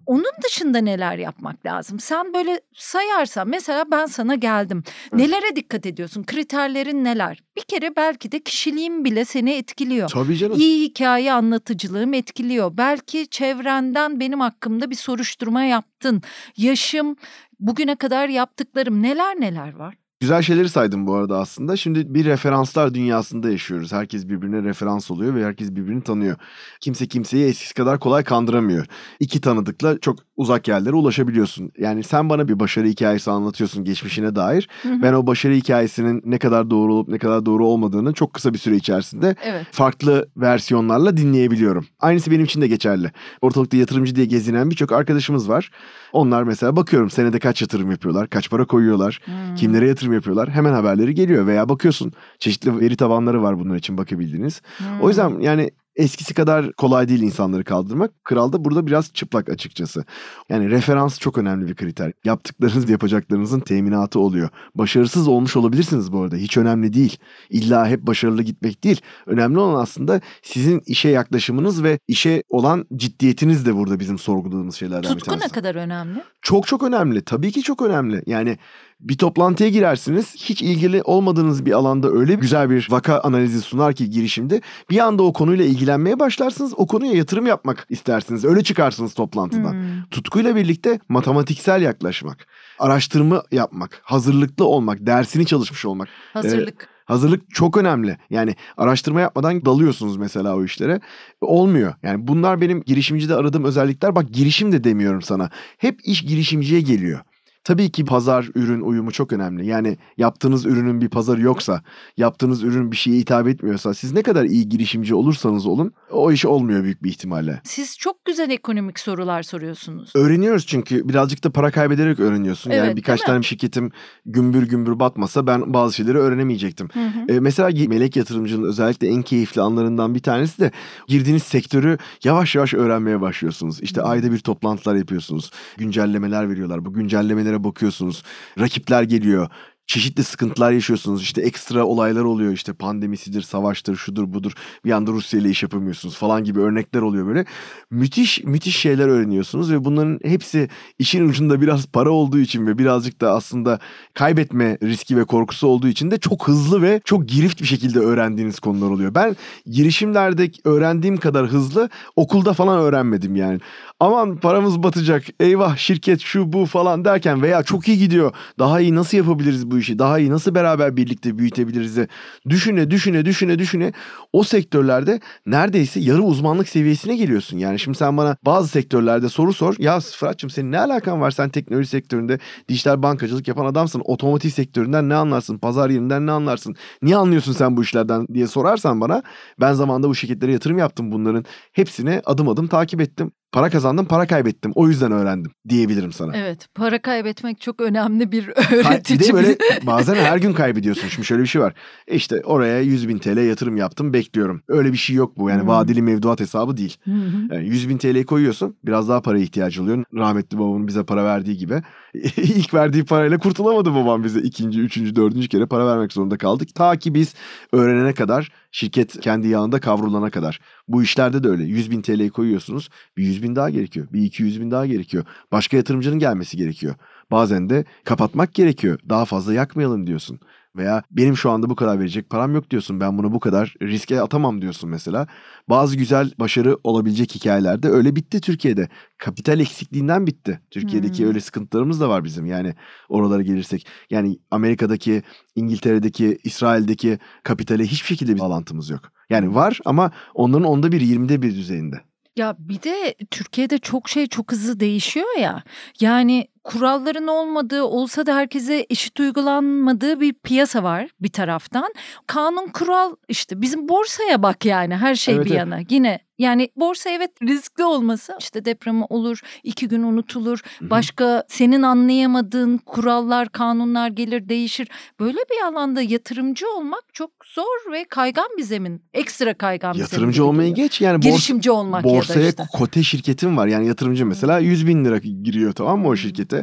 Speaker 1: Onun dışında neler yapmak lazım? Sen böyle sayarsan mesela ben sana geldim. Nelere dikkat ediyorsun? Kriterlerin neler? Bir kere belki de kişiliğin bile seni etkiliyor.
Speaker 2: Tabii canım.
Speaker 1: İyi hikaye anlatıcılığım etkiliyor. Belki çevrenden benim hakkımda bir soruşturma yaptın. Yaşım, bugüne kadar yaptıklarım neler neler var?
Speaker 2: Güzel şeyleri saydım bu arada aslında. Şimdi bir referanslar dünyasında yaşıyoruz. Herkes birbirine referans oluyor ve herkes birbirini tanıyor. Kimse kimseyi eskisi kadar kolay kandıramıyor. İki tanıdıkla çok uzak yerlere ulaşabiliyorsun. Yani sen bana bir başarı hikayesi anlatıyorsun geçmişine dair.
Speaker 1: Hı hı.
Speaker 2: Ben o başarı hikayesinin ne kadar doğru olup ne kadar doğru olmadığını çok kısa bir süre içerisinde
Speaker 1: Evet.
Speaker 2: farklı versiyonlarla dinleyebiliyorum. Aynısı benim için de geçerli. Ortalıkta yatırımcı diye gezinen birçok arkadaşımız var. Onlar mesela bakıyorum senede kaç yatırım yapıyorlar, kaç para koyuyorlar,
Speaker 1: Hmm.
Speaker 2: kimlere yatırım yapıyorlar. Hemen haberleri geliyor veya bakıyorsun çeşitli veri tabanları var bunun için bakabildiğiniz.
Speaker 1: Hmm.
Speaker 2: O yüzden yani eskisi kadar kolay değil insanları kaldırmak. Kral da burada biraz çıplak açıkçası. Yani referans çok önemli bir kriter. Yaptıklarınız ve yapacaklarınızın teminatı oluyor. Başarısız olmuş olabilirsiniz bu arada. Hiç önemli değil. İlla hep başarılı gitmek değil. Önemli olan aslında sizin işe yaklaşımınız ve işe olan ciddiyetiniz de burada bizim sorguladığımız şeylerden bir
Speaker 1: Tutku ne
Speaker 2: tanesi.
Speaker 1: kadar önemli?
Speaker 2: Çok çok önemli. Tabii ki çok önemli. Yani bir toplantıya girersiniz. Hiç ilgili olmadığınız bir alanda öyle güzel bir vaka analizi sunar ki girişimde bir anda o konuyla ilgilenmeye başlarsınız. O konuya yatırım yapmak istersiniz. Öyle çıkarsınız toplantıdan.
Speaker 1: Hmm.
Speaker 2: Tutkuyla birlikte matematiksel yaklaşmak, araştırma yapmak, hazırlıklı olmak, dersini çalışmış olmak.
Speaker 1: Hazırlık.
Speaker 2: Hazırlık çok önemli. Yani araştırma yapmadan dalıyorsunuz mesela o işlere. Olmuyor. Yani bunlar benim girişimcide aradığım özellikler. Bak girişim de demiyorum sana. Hep iş girişimciye geliyor. Tabii ki pazar ürün uyumu çok önemli. Yani yaptığınız ürünün bir pazarı yoksa, yaptığınız ürün bir şeye hitap etmiyorsa, siz ne kadar iyi girişimci olursanız olun, o iş olmuyor büyük bir ihtimalle.
Speaker 1: Siz çok güzel ekonomik sorular soruyorsunuz.
Speaker 2: Öğreniyoruz çünkü birazcık da para kaybederek öğreniyorsun.
Speaker 1: Evet,
Speaker 2: yani birkaç tane şirketim gümbür gümbür batmasa ben bazı şeyleri öğrenemeyecektim.
Speaker 1: Hı hı.
Speaker 2: E, mesela melek yatırımcının özellikle en keyifli anlarından bir tanesi de girdiğiniz sektörü yavaş yavaş öğrenmeye başlıyorsunuz. İşte
Speaker 1: Hmm.
Speaker 2: ayda bir toplantılar yapıyorsunuz. Güncellemeler veriyorlar. Bu güncellemelere bakıyorsunuz. Rakipler geliyor. Çeşitli sıkıntılar yaşıyorsunuz. İşte ekstra olaylar oluyor. İşte pandemisidir, savaştır, şudur budur. Bir anda Rusya ile iş yapamıyorsunuz falan gibi örnekler oluyor böyle. Müthiş müthiş şeyler öğreniyorsunuz ve bunların hepsi işin ucunda biraz para olduğu için ve birazcık da aslında kaybetme riski ve korkusu olduğu için de çok hızlı ve çok girift bir şekilde öğrendiğiniz konular oluyor. Ben girişimlerde öğrendiğim kadar hızlı okulda falan öğrenmedim yani. Aman paramız batacak, eyvah şirket şu bu falan derken veya çok iyi gidiyor. Daha iyi nasıl yapabiliriz bu işi? Daha iyi nasıl beraber birlikte büyütebiliriz de düşüne düşüne düşüne düşüne o sektörlerde neredeyse yarı uzmanlık seviyesine geliyorsun. Yani şimdi sen bana bazı sektörlerde soru sor. Ya Fırat'cığım senin ne alakan var? Sen teknoloji sektöründe dijital bankacılık yapan adamsın. Otomotiv sektöründen ne anlarsın? Pazar yerinden ne anlarsın? Niye anlıyorsun sen bu işlerden diye sorarsan bana ben zamanında bu şirketlere yatırım yaptım. Bunların hepsini adım adım takip ettim. Para kazandım, para kaybettim. O yüzden öğrendim diyebilirim sana.
Speaker 1: Evet, para kaybetmek çok önemli bir öğretici.
Speaker 2: Bir de böyle bazen her gün kaybediyorsun. Şimdi şöyle bir şey var. E işte oraya 100 bin TL yatırım yaptım, bekliyorum. Öyle bir şey yok bu. Yani hmm. vadeli mevduat hesabı değil. Hmm. Yani 100 bin TL koyuyorsun, biraz daha paraya ihtiyacı oluyor. Rahmetli babamın bize para verdiği gibi. İlk verdiği parayla kurtulamadı babam bize. ikinci, üçüncü, dördüncü kere para vermek zorunda kaldık. Ta ki biz öğrenene kadar Şirket kendi yağında kavrulana kadar. Bu işlerde de öyle. 100 bin TL'yi koyuyorsunuz. Bir 100 bin daha gerekiyor. Bir 200 bin daha gerekiyor. Başka yatırımcının gelmesi gerekiyor. Bazen de kapatmak gerekiyor. Daha fazla yakmayalım diyorsun. Veya benim şu anda bu kadar verecek param yok diyorsun. Ben bunu bu kadar riske atamam diyorsun mesela. Bazı güzel başarı olabilecek hikayelerde öyle bitti Türkiye'de. Kapital eksikliğinden bitti. Türkiye'deki hmm. öyle sıkıntılarımız da var bizim. Yani oralara gelirsek. Yani Amerika'daki, İngiltere'deki, İsrail'deki kapitale hiçbir şekilde bir bağlantımız yok. Yani var ama onların onda bir, yirmide bir düzeyinde.
Speaker 1: Ya bir de Türkiye'de çok şey çok hızlı değişiyor ya. Yani kuralların olmadığı olsa da herkese eşit uygulanmadığı bir piyasa var bir taraftan. Kanun kural işte bizim borsaya bak yani her şey evet, bir evet. yana. Yine yani borsa evet riskli olması işte depremi olur iki gün unutulur başka senin anlayamadığın kurallar kanunlar gelir değişir böyle bir alanda yatırımcı olmak çok zor ve kaygan bir zemin ekstra kaygan bir
Speaker 2: yatırımcı zemin olmayı geç yani
Speaker 1: girişimci borsa, olmak
Speaker 2: borsaya
Speaker 1: ya da işte.
Speaker 2: kote şirketim var yani yatırımcı mesela 100 bin lira giriyor tamam mı o şirkete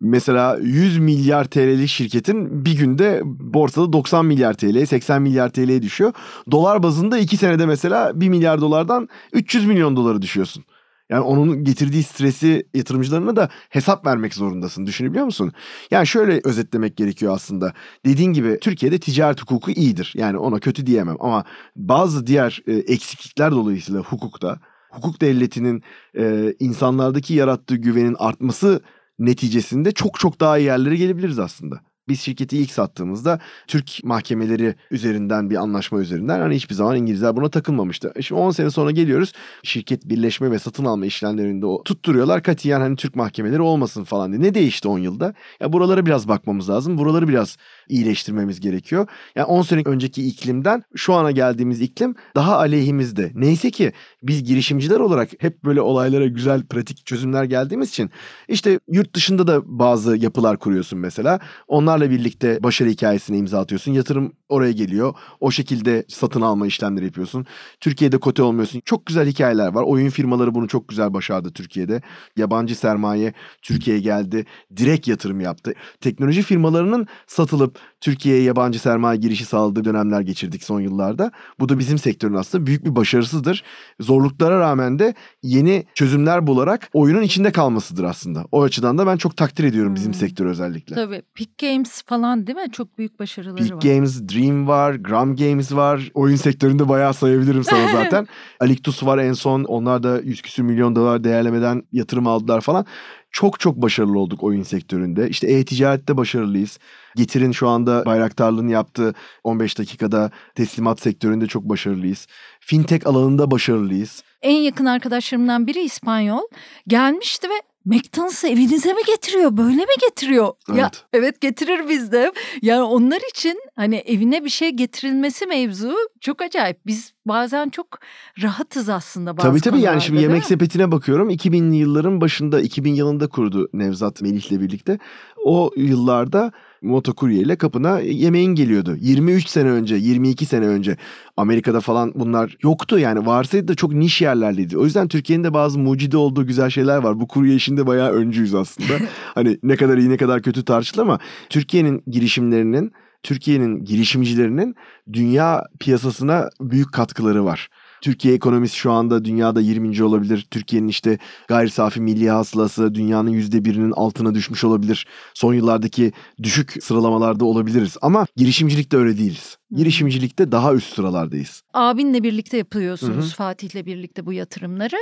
Speaker 2: Mesela 100 milyar TL'lik şirketin bir günde borsada 90 milyar TL, 80 milyar TL'ye düşüyor. Dolar bazında 2 senede mesela 1 milyar dolardan 300 milyon doları düşüyorsun. Yani onun getirdiği stresi yatırımcılarına da hesap vermek zorundasın. Düşünebiliyor musun? Yani şöyle özetlemek gerekiyor aslında. Dediğin gibi Türkiye'de ticaret hukuku iyidir. Yani ona kötü diyemem ama bazı diğer e, eksiklikler dolayısıyla hukukta hukuk devletinin e, insanlardaki yarattığı güvenin artması neticesinde çok çok daha iyi yerlere gelebiliriz aslında. Biz şirketi ilk sattığımızda Türk mahkemeleri üzerinden bir anlaşma üzerinden hani hiçbir zaman İngilizler buna takılmamıştı. E şimdi 10 sene sonra geliyoruz şirket birleşme ve satın alma işlemlerinde o tutturuyorlar katiyen hani Türk mahkemeleri olmasın falan diye. Ne değişti 10 yılda? Ya buralara biraz bakmamız lazım. Buraları biraz iyileştirmemiz gerekiyor. Yani 10 sene önceki iklimden şu ana geldiğimiz iklim daha aleyhimizde. Neyse ki biz girişimciler olarak hep böyle olaylara güzel pratik çözümler geldiğimiz için işte yurt dışında da bazı yapılar kuruyorsun mesela. Onlarla birlikte başarı hikayesine imza atıyorsun. Yatırım oraya geliyor. O şekilde satın alma işlemleri yapıyorsun. Türkiye'de kote olmuyorsun. Çok güzel hikayeler var. Oyun firmaları bunu çok güzel başardı Türkiye'de. Yabancı sermaye Türkiye'ye geldi. Direkt yatırım yaptı. Teknoloji firmalarının satılıp Türkiye'ye yabancı sermaye girişi sağladığı dönemler geçirdik son yıllarda. Bu da bizim sektörün aslında büyük bir başarısıdır. Zorluklara rağmen de yeni çözümler bularak oyunun içinde kalmasıdır aslında. O açıdan da ben çok takdir ediyorum bizim hmm. sektör özellikle.
Speaker 1: Tabii. Peak Games falan değil mi? Çok büyük başarıları
Speaker 2: Peak
Speaker 1: var.
Speaker 2: Peak Games, Dream var, Gram Games var. Oyun sektöründe bayağı sayabilirim sana zaten. Alictus var en son. Onlar da 100 küsür milyon dolar değerlemeden yatırım aldılar falan çok çok başarılı olduk oyun sektöründe. İşte e-ticarette başarılıyız. Getir'in şu anda bayraktarlığını yaptığı 15 dakikada teslimat sektöründe çok başarılıyız. Fintech alanında başarılıyız.
Speaker 1: En yakın arkadaşlarımdan biri İspanyol. Gelmişti ve McDonald's'ı evinize mi getiriyor? Böyle mi getiriyor? Evet. Ya evet getirir bizde. Yani onlar için hani evine bir şey getirilmesi mevzu çok acayip. Biz bazen çok rahatız aslında bazı
Speaker 2: Tabii tabii yani şimdi yemek sepetine bakıyorum. 2000'li yılların başında 2000 yılında kurdu Nevzat Melih'le birlikte. O yıllarda motokurye ile kapına yemeğin geliyordu. 23 sene önce, 22 sene önce Amerika'da falan bunlar yoktu yani. Varsaydı da çok niş yerlerdeydi. O yüzden Türkiye'nin de bazı mucide olduğu güzel şeyler var. Bu kurye işinde bayağı öncüyüz aslında. hani ne kadar iyi ne kadar kötü tartışılır ama Türkiye'nin girişimlerinin Türkiye'nin girişimcilerinin dünya piyasasına büyük katkıları var. Türkiye ekonomisi şu anda dünyada 20. olabilir. Türkiye'nin işte gayri safi milli hasılası dünyanın %1'inin altına düşmüş olabilir. Son yıllardaki düşük sıralamalarda olabiliriz. Ama girişimcilikte öyle değiliz. Girişimcilikte daha üst sıralardayız.
Speaker 1: Abinle birlikte yapıyorsunuz Hı-hı. Fatih'le birlikte bu yatırımları.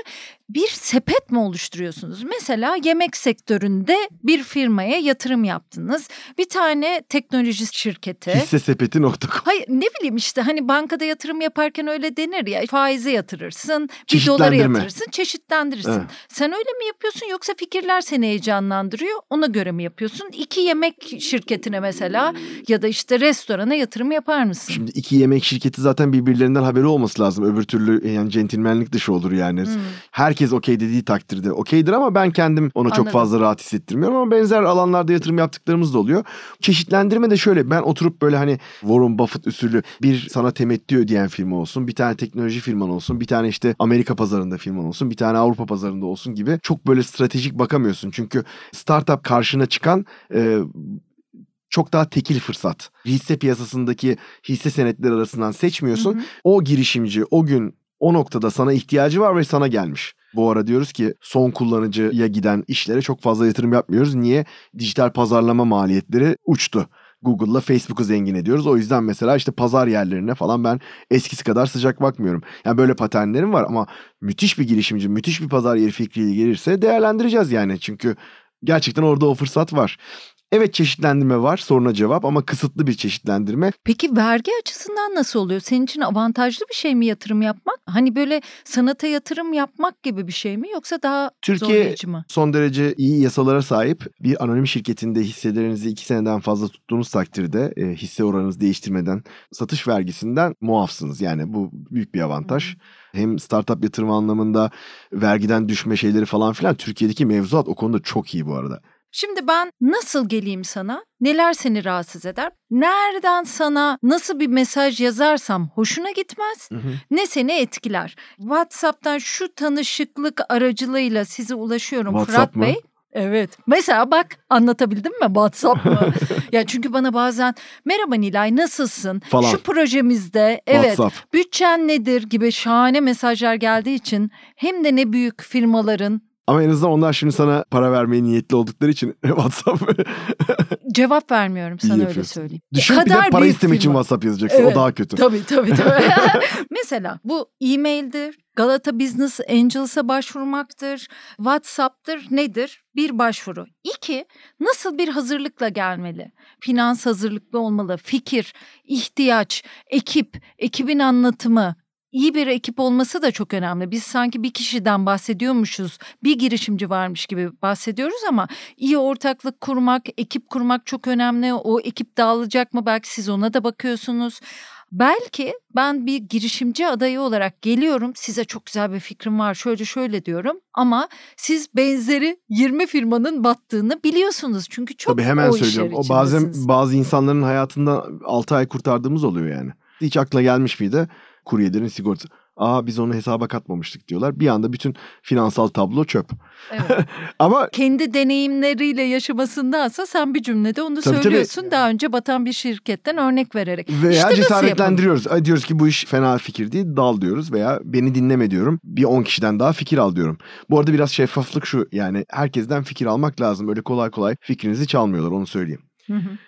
Speaker 1: Bir sepet mi oluşturuyorsunuz? Mesela yemek sektöründe bir firmaya yatırım yaptınız. Bir tane teknoloji şirketi.
Speaker 2: Hisse sepeti.com.
Speaker 1: Hayır ne bileyim işte hani bankada yatırım yaparken öyle denir ya. Faize yatırırsın, bir dolara yatırırsın, çeşitlendirirsin. Evet. Sen öyle mi yapıyorsun yoksa fikirler seni heyecanlandırıyor? Ona göre mi yapıyorsun? İki yemek şirketine mesela ya da işte restorana yatırım yapar mısın?
Speaker 2: Mısın? Şimdi iki yemek şirketi zaten birbirlerinden haberi olması lazım. Öbür türlü e, yani centilmenlik dışı olur yani. Hmm. Herkes okey dediği takdirde okeydir ama ben kendim ona Anladım. çok fazla rahat hissettirmiyorum ama benzer alanlarda yatırım yaptıklarımız da oluyor. Çeşitlendirme de şöyle ben oturup böyle hani Warren Buffett usulü bir sana temettü ödeyen firma olsun, bir tane teknoloji firman olsun, bir tane işte Amerika pazarında firman olsun, bir tane Avrupa pazarında olsun gibi çok böyle stratejik bakamıyorsun. Çünkü startup karşına çıkan e, çok daha tekil fırsat. Hisse piyasasındaki hisse senetleri arasından seçmiyorsun. Hı hı. O girişimci o gün o noktada sana ihtiyacı var ve sana gelmiş. Bu ara diyoruz ki son kullanıcıya giden işlere çok fazla yatırım yapmıyoruz. Niye? Dijital pazarlama maliyetleri uçtu. Google'la Facebook'u zengin ediyoruz. O yüzden mesela işte pazar yerlerine falan ben eskisi kadar sıcak bakmıyorum. Yani böyle paternlerim var ama müthiş bir girişimci, müthiş bir pazar yeri fikriyle gelirse değerlendireceğiz yani. Çünkü gerçekten orada o fırsat var. Evet çeşitlendirme var soruna cevap ama kısıtlı bir çeşitlendirme.
Speaker 1: Peki vergi açısından nasıl oluyor? Senin için avantajlı bir şey mi yatırım yapmak? Hani böyle sanata yatırım yapmak gibi bir şey mi yoksa daha
Speaker 2: Türkiye
Speaker 1: zorlayıcı mı?
Speaker 2: son derece iyi yasalara sahip. Bir anonim şirketinde hisselerinizi iki seneden fazla tuttuğunuz takdirde e, hisse oranınızı değiştirmeden satış vergisinden muafsınız. Yani bu büyük bir avantaj. Hmm hem startup yatırımı anlamında vergiden düşme şeyleri falan filan Türkiye'deki mevzuat o konuda çok iyi bu arada.
Speaker 1: Şimdi ben nasıl geleyim sana? Neler seni rahatsız eder? Nereden sana nasıl bir mesaj yazarsam hoşuna gitmez? Hı hı. Ne seni etkiler? WhatsApp'tan şu tanışıklık aracılığıyla size ulaşıyorum WhatsApp Fırat mı? Bey. Evet. Mesela bak anlatabildim mi? WhatsApp mı? ya çünkü bana bazen merhaba Nilay nasılsın? Falan. Şu projemizde evet WhatsApp. bütçen nedir gibi şahane mesajlar geldiği için hem de ne büyük firmaların
Speaker 2: ama en azından onlar şimdi sana para vermeye niyetli oldukları için WhatsApp...
Speaker 1: Cevap vermiyorum sana öyle söyleyeyim.
Speaker 2: Düşün kadar bir de para istemek için WhatsApp yazacaksın evet. o daha kötü.
Speaker 1: Tabii tabii tabii. Mesela bu e-maildir, Galata Business Angels'a başvurmaktır, WhatsApp'tır nedir? Bir başvuru. İki, nasıl bir hazırlıkla gelmeli? Finans hazırlıklı olmalı, fikir, ihtiyaç, ekip, ekibin anlatımı, iyi bir ekip olması da çok önemli. Biz sanki bir kişiden bahsediyormuşuz, bir girişimci varmış gibi bahsediyoruz ama iyi ortaklık kurmak, ekip kurmak çok önemli. O ekip dağılacak mı belki siz ona da bakıyorsunuz. Belki ben bir girişimci adayı olarak geliyorum. Size çok güzel bir fikrim var. Şöyle şöyle diyorum ama siz benzeri 20 firmanın battığını biliyorsunuz. Çünkü çok
Speaker 2: Tabii hemen o söylüyorum. O bazen bazı insanların hayatında 6 ay kurtardığımız oluyor yani. Hiç akla gelmiş miydi? Kuryelerin sigortası. Aa biz onu hesaba katmamıştık diyorlar. Bir anda bütün finansal tablo çöp.
Speaker 1: Evet. Ama kendi deneyimleriyle yaşamasındansa sen bir cümlede onu tabii, söylüyorsun. Tabii. Daha önce batan bir şirketten örnek vererek.
Speaker 2: Veya işte cesaretlendiriyoruz. Ay diyoruz ki bu iş fena fikir değil dal diyoruz veya beni dinleme diyorum. Bir 10 kişiden daha fikir al diyorum. Bu arada biraz şeffaflık şu yani herkesten fikir almak lazım. Öyle kolay kolay fikrinizi çalmıyorlar onu söyleyeyim.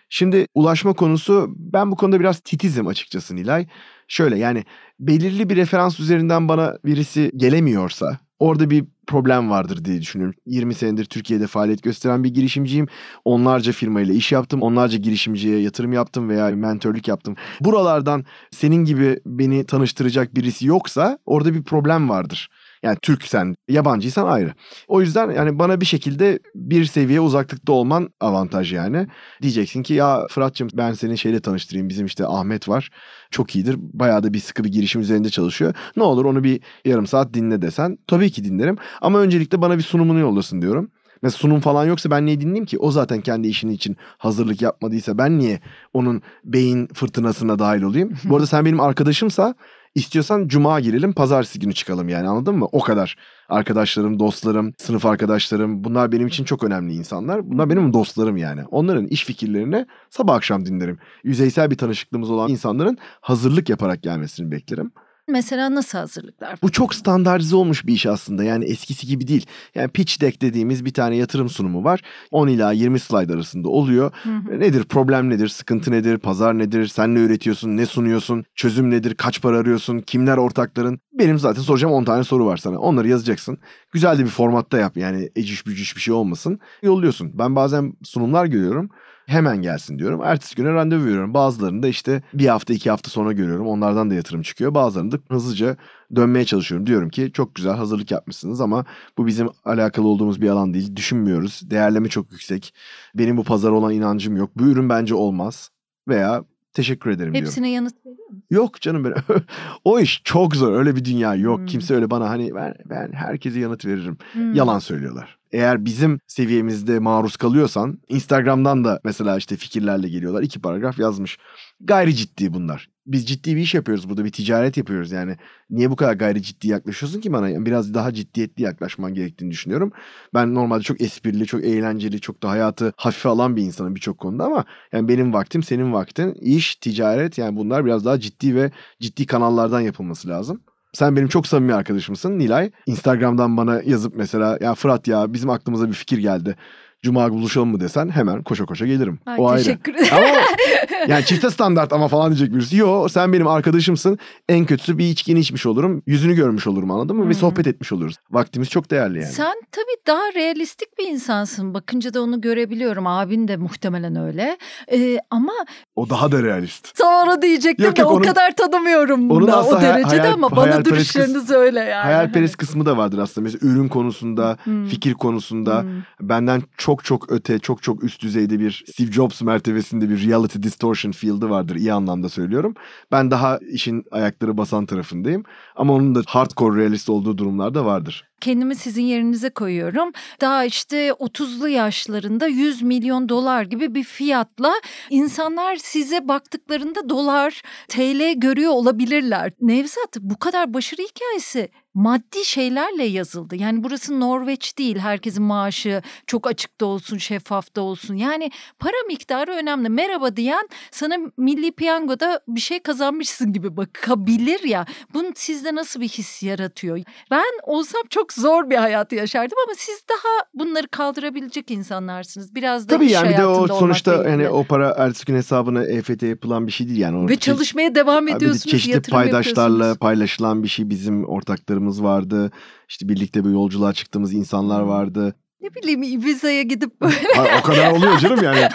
Speaker 2: Şimdi ulaşma konusu ben bu konuda biraz titizim açıkçası Nilay. Şöyle yani belirli bir referans üzerinden bana birisi gelemiyorsa orada bir problem vardır diye düşünüyorum. 20 senedir Türkiye'de faaliyet gösteren bir girişimciyim. Onlarca firmayla iş yaptım. Onlarca girişimciye yatırım yaptım veya mentörlük yaptım. Buralardan senin gibi beni tanıştıracak birisi yoksa orada bir problem vardır. Yani Türksen, yabancıysan ayrı. O yüzden yani bana bir şekilde bir seviye uzaklıkta olman avantaj yani. Diyeceksin ki ya Fırat'cığım ben seni şeyle tanıştırayım. Bizim işte Ahmet var. Çok iyidir. Bayağı da bir sıkı bir girişim üzerinde çalışıyor. Ne olur onu bir yarım saat dinle desen. Tabii ki dinlerim. Ama öncelikle bana bir sunumunu yollasın diyorum. Mesela sunum falan yoksa ben niye dinleyeyim ki? O zaten kendi işinin için hazırlık yapmadıysa ben niye onun beyin fırtınasına dahil olayım? Bu arada sen benim arkadaşımsa istiyorsan cuma girelim pazartesi günü çıkalım yani anladın mı? O kadar. Arkadaşlarım, dostlarım, sınıf arkadaşlarım bunlar benim için çok önemli insanlar. Bunlar benim dostlarım yani. Onların iş fikirlerini sabah akşam dinlerim. Yüzeysel bir tanışıklığımız olan insanların hazırlık yaparak gelmesini beklerim.
Speaker 1: Mesela nasıl hazırlıklar?
Speaker 2: Bu çok standartize olmuş bir iş aslında. Yani eskisi gibi değil. Yani pitch deck dediğimiz bir tane yatırım sunumu var. 10 ila 20 slide arasında oluyor.
Speaker 1: Hı hı.
Speaker 2: Nedir problem nedir, sıkıntı nedir, pazar nedir, sen ne üretiyorsun, ne sunuyorsun, çözüm nedir, kaç para arıyorsun, kimler ortakların. Benim zaten soracağım 10 tane soru var sana. Onları yazacaksın. Güzel de bir formatta yap yani eciş bücüş bir şey olmasın. Yolluyorsun. Ben bazen sunumlar görüyorum. Hemen gelsin diyorum. Ertesi güne randevu veriyorum. Bazılarını da işte bir hafta iki hafta sonra görüyorum. Onlardan da yatırım çıkıyor. Bazılarını da hızlıca dönmeye çalışıyorum. Diyorum ki çok güzel hazırlık yapmışsınız ama bu bizim alakalı olduğumuz bir alan değil. Düşünmüyoruz. Değerleme çok yüksek. Benim bu pazara olan inancım yok. Bu ürün bence olmaz. Veya teşekkür ederim diyorum.
Speaker 1: Hepsine yanıt veriyor musun?
Speaker 2: Yok canım ben o iş çok zor. Öyle bir dünya yok.
Speaker 1: Hmm.
Speaker 2: Kimse öyle bana hani ben ben herkese yanıt veririm.
Speaker 1: Hmm.
Speaker 2: Yalan söylüyorlar. Eğer bizim seviyemizde maruz kalıyorsan Instagram'dan da mesela işte fikirlerle geliyorlar. iki paragraf yazmış. Gayri ciddi bunlar. Biz ciddi bir iş yapıyoruz burada. Bir ticaret yapıyoruz yani. Niye bu kadar gayri ciddi yaklaşıyorsun ki bana? Biraz daha ciddiyetli yaklaşman gerektiğini düşünüyorum. Ben normalde çok esprili, çok eğlenceli, çok da hayatı hafife alan bir insanım birçok konuda ama yani benim vaktim, senin vaktin, iş, ticaret yani bunlar biraz daha ciddi ve ciddi kanallardan yapılması lazım. Sen benim çok samimi arkadaşımsın Nilay. Instagram'dan bana yazıp mesela ya Fırat ya bizim aklımıza bir fikir geldi. Cuma buluşalım mı desen hemen koşa koşa gelirim.
Speaker 1: Ay,
Speaker 2: o ayrı.
Speaker 1: teşekkür ederim.
Speaker 2: Ama yani çifte standart ama falan diyecek birisi. Yo sen benim arkadaşımsın. En kötüsü bir içkini içmiş olurum. Yüzünü görmüş olurum anladın mı?
Speaker 1: Hmm.
Speaker 2: Ve sohbet etmiş oluruz. Vaktimiz çok değerli yani.
Speaker 1: Sen tabii daha realistik bir insansın. Bakınca da onu görebiliyorum. Abin de muhtemelen öyle. Ee, ama
Speaker 2: O daha da realist.
Speaker 1: sonra diyecektim
Speaker 2: Yok,
Speaker 1: de
Speaker 2: yok,
Speaker 1: o
Speaker 2: onun-
Speaker 1: kadar tanımıyorum
Speaker 2: onun
Speaker 1: da o derecede
Speaker 2: hayal-
Speaker 1: ama bana
Speaker 2: hayalperest
Speaker 1: duruşlarını
Speaker 2: kız-
Speaker 1: söyle yani.
Speaker 2: Hayalperest kısmı da vardır aslında. Mesela ürün konusunda,
Speaker 1: Hmm.
Speaker 2: fikir konusunda.
Speaker 1: Hmm.
Speaker 2: Benden çok çok öte, çok çok üst düzeyde bir Steve Jobs mertebesinde bir reality distortion field'ı vardır. iyi anlamda söylüyorum. Ben daha işin ayakları basan tarafındayım. Ama onun da hardcore realist olduğu durumlar da vardır.
Speaker 1: Kendimi sizin yerinize koyuyorum. Daha işte 30'lu yaşlarında 100 milyon dolar gibi bir fiyatla insanlar size baktıklarında dolar, TL görüyor olabilirler. Nevzat bu kadar başarı hikayesi maddi şeylerle yazıldı. Yani burası Norveç değil. Herkesin maaşı çok açıkta olsun, şeffafta olsun. Yani para miktarı önemli. Merhaba diyen sana milli piyangoda bir şey kazanmışsın gibi bakabilir ya. Bunun sizde nasıl bir his yaratıyor? Ben olsam çok zor bir hayatı yaşardım ama siz daha bunları kaldırabilecek insanlarsınız. Biraz da
Speaker 2: Tabii
Speaker 1: iş
Speaker 2: yani bir de o sonuçta yani o para ertesi gün hesabına EFT yapılan bir şey değil yani.
Speaker 1: Ve çalışmaya devam ediyorsunuz.
Speaker 2: çeşitli paydaşlarla paylaşılan bir şey bizim ortaklarımız vardı. İşte birlikte bir yolculuğa çıktığımız insanlar
Speaker 1: Hmm.
Speaker 2: vardı.
Speaker 1: Ne bileyim Ibiza'ya gidip böyle.
Speaker 2: O kadar oluyor canım yani.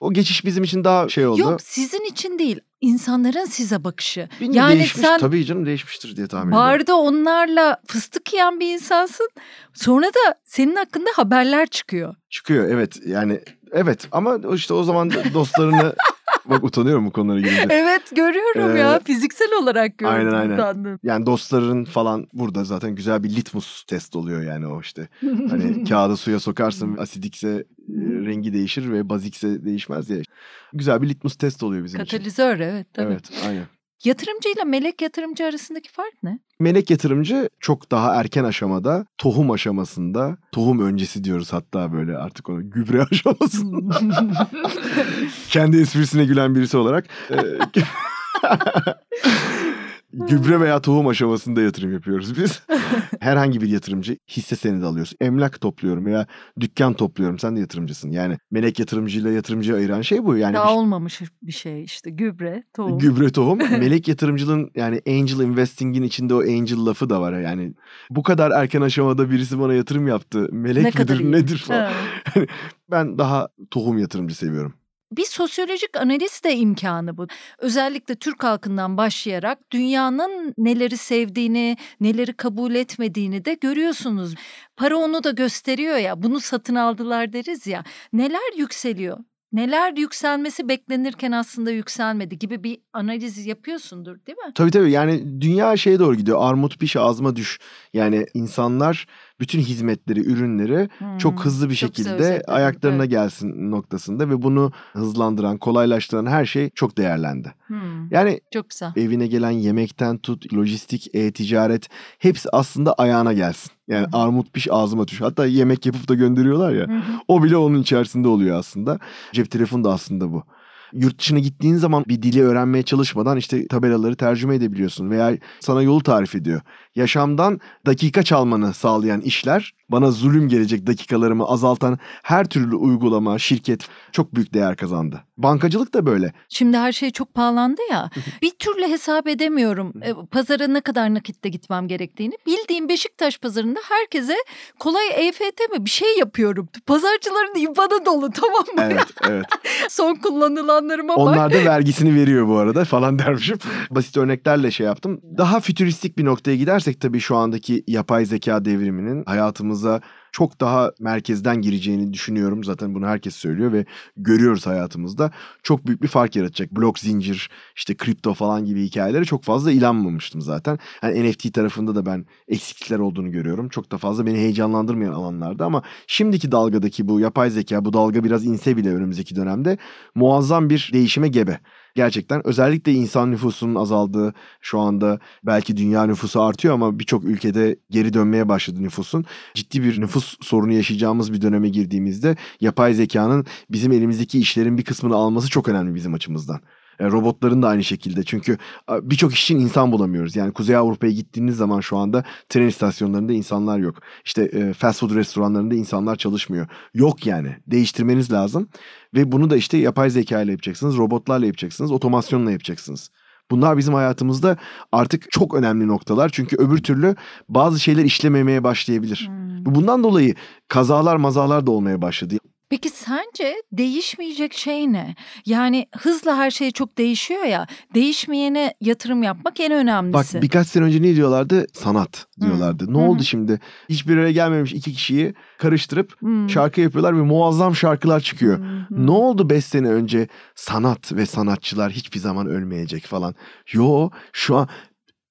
Speaker 2: O geçiş bizim için daha şey oldu.
Speaker 1: Yok sizin için değil. İnsanların size bakışı.
Speaker 2: Bilmiyorum,
Speaker 1: yani
Speaker 2: değişmiş,
Speaker 1: sen
Speaker 2: tabii canım değişmiştir diye tahmin ediyorum.
Speaker 1: barda onlarla fıstık yiyen bir insansın. Sonra da senin hakkında haberler çıkıyor.
Speaker 2: Çıkıyor evet yani evet ama işte o zaman dostlarını bak utanıyorum bu konulara girince.
Speaker 1: Evet görüyorum
Speaker 2: Ee,
Speaker 1: ya fiziksel olarak gördüm
Speaker 2: aynen, aynen.
Speaker 1: sandım.
Speaker 2: Yani dostların falan burada zaten güzel bir litmus test oluyor yani o işte. Hani kağıdı suya sokarsın asidikse e, rengi değişir ve bazikse değişmez ya. Güzel bir litmus test oluyor bizim için.
Speaker 1: Katalizör evet tabii.
Speaker 2: Evet aynen.
Speaker 1: Yatırımcıyla melek yatırımcı arasındaki fark ne?
Speaker 2: Melek yatırımcı çok daha erken aşamada, tohum aşamasında, tohum öncesi diyoruz hatta böyle artık onu gübre aşamasında. Kendi esprisine gülen birisi olarak. gübre veya tohum aşamasında yatırım yapıyoruz biz. Herhangi bir yatırımcı hisse senedi alıyorsun. Emlak topluyorum veya dükkan topluyorum. Sen de yatırımcısın. Yani melek yatırımcıyla yatırımcıyı ayıran şey bu. Yani
Speaker 1: Daha
Speaker 2: bir-
Speaker 1: olmamış bir şey işte gübre, tohum.
Speaker 2: Gübre tohum. Melek yatırımcılığın yani angel investing'in içinde o angel lafı da var. Yani bu kadar erken aşamada birisi bana yatırım yaptı. Melek
Speaker 1: Ne
Speaker 2: midir nedir falan. Ben daha tohum yatırımcı seviyorum.
Speaker 1: Bir sosyolojik analiz de imkanı bu. Özellikle Türk halkından başlayarak dünyanın neleri sevdiğini, neleri kabul etmediğini de görüyorsunuz. Para onu da gösteriyor ya, bunu satın aldılar deriz ya. Neler yükseliyor? neler yükselmesi beklenirken aslında yükselmedi gibi bir analiz yapıyorsundur değil mi?
Speaker 2: Tabii tabii yani dünya şeye doğru gidiyor. Armut piş ağzıma düş. Yani insanlar bütün hizmetleri, ürünleri hmm, çok hızlı bir çok şekilde ayaklarına evet. gelsin noktasında ve bunu hızlandıran, kolaylaştıran her şey çok değerlendi. Hmm, yani çok güzel. evine gelen yemekten tut, lojistik, e-ticaret hepsi aslında ayağına gelsin. Yani Hı-hı. armut piş ağzıma düş. Hatta yemek yapıp da gönderiyorlar ya. Hı-hı. O bile onun içerisinde oluyor aslında. Cep telefonu da aslında bu yurt dışına gittiğin zaman bir dili öğrenmeye çalışmadan işte tabelaları tercüme edebiliyorsun veya sana yolu tarif ediyor. Yaşamdan dakika çalmanı sağlayan işler bana zulüm gelecek dakikalarımı azaltan her türlü uygulama, şirket çok büyük değer kazandı. Bankacılık da böyle.
Speaker 1: Şimdi her şey çok pahalandı ya. bir türlü hesap edemiyorum e, pazara ne kadar nakitte gitmem gerektiğini. Bildiğim Beşiktaş pazarında herkese kolay EFT mi bir şey yapıyorum. Pazarcıların IBAN'ı dolu tamam mı?
Speaker 2: Evet, evet.
Speaker 1: Son kullanılanlarıma bak.
Speaker 2: Onlar da vergisini veriyor bu arada falan dermişim. Basit örneklerle şey yaptım. Daha fütüristik bir noktaya gidersek tabii şu andaki yapay zeka devriminin hayatımız hayatımıza çok daha merkezden gireceğini düşünüyorum. Zaten bunu herkes söylüyor ve görüyoruz hayatımızda. Çok büyük bir fark yaratacak. Blok zincir, işte kripto falan gibi hikayelere çok fazla ilanmamıştım zaten. Yani NFT tarafında da ben eksiklikler olduğunu görüyorum. Çok da fazla beni heyecanlandırmayan alanlarda ama şimdiki dalgadaki bu yapay zeka, bu dalga biraz inse bile önümüzdeki dönemde muazzam bir değişime gebe gerçekten özellikle insan nüfusunun azaldığı şu anda belki dünya nüfusu artıyor ama birçok ülkede geri dönmeye başladı nüfusun. Ciddi bir nüfus sorunu yaşayacağımız bir döneme girdiğimizde yapay zekanın bizim elimizdeki işlerin bir kısmını alması çok önemli bizim açımızdan. E, robotların da aynı şekilde. Çünkü birçok iş için insan bulamıyoruz. Yani Kuzey Avrupa'ya gittiğiniz zaman şu anda tren istasyonlarında insanlar yok. İşte e, fast food restoranlarında insanlar çalışmıyor. Yok yani. Değiştirmeniz lazım. Ve bunu da işte yapay zeka ile yapacaksınız, robotlarla yapacaksınız, otomasyonla yapacaksınız. Bunlar bizim hayatımızda artık çok önemli noktalar. Çünkü öbür türlü bazı şeyler işlememeye başlayabilir. Hmm. Bundan dolayı kazalar mazalar da olmaya başladı.
Speaker 1: Peki sence değişmeyecek şey ne? Yani hızla her şey çok değişiyor ya. Değişmeyene yatırım yapmak en önemlisi.
Speaker 2: Bak birkaç sene önce ne diyorlardı? Sanat diyorlardı. Hmm. Ne oldu şimdi? Hiçbir araya gelmemiş iki kişiyi karıştırıp hmm. şarkı yapıyorlar ve muazzam şarkılar çıkıyor. Hmm. Ne oldu beş sene önce? Sanat ve sanatçılar hiçbir zaman ölmeyecek falan. Yo şu an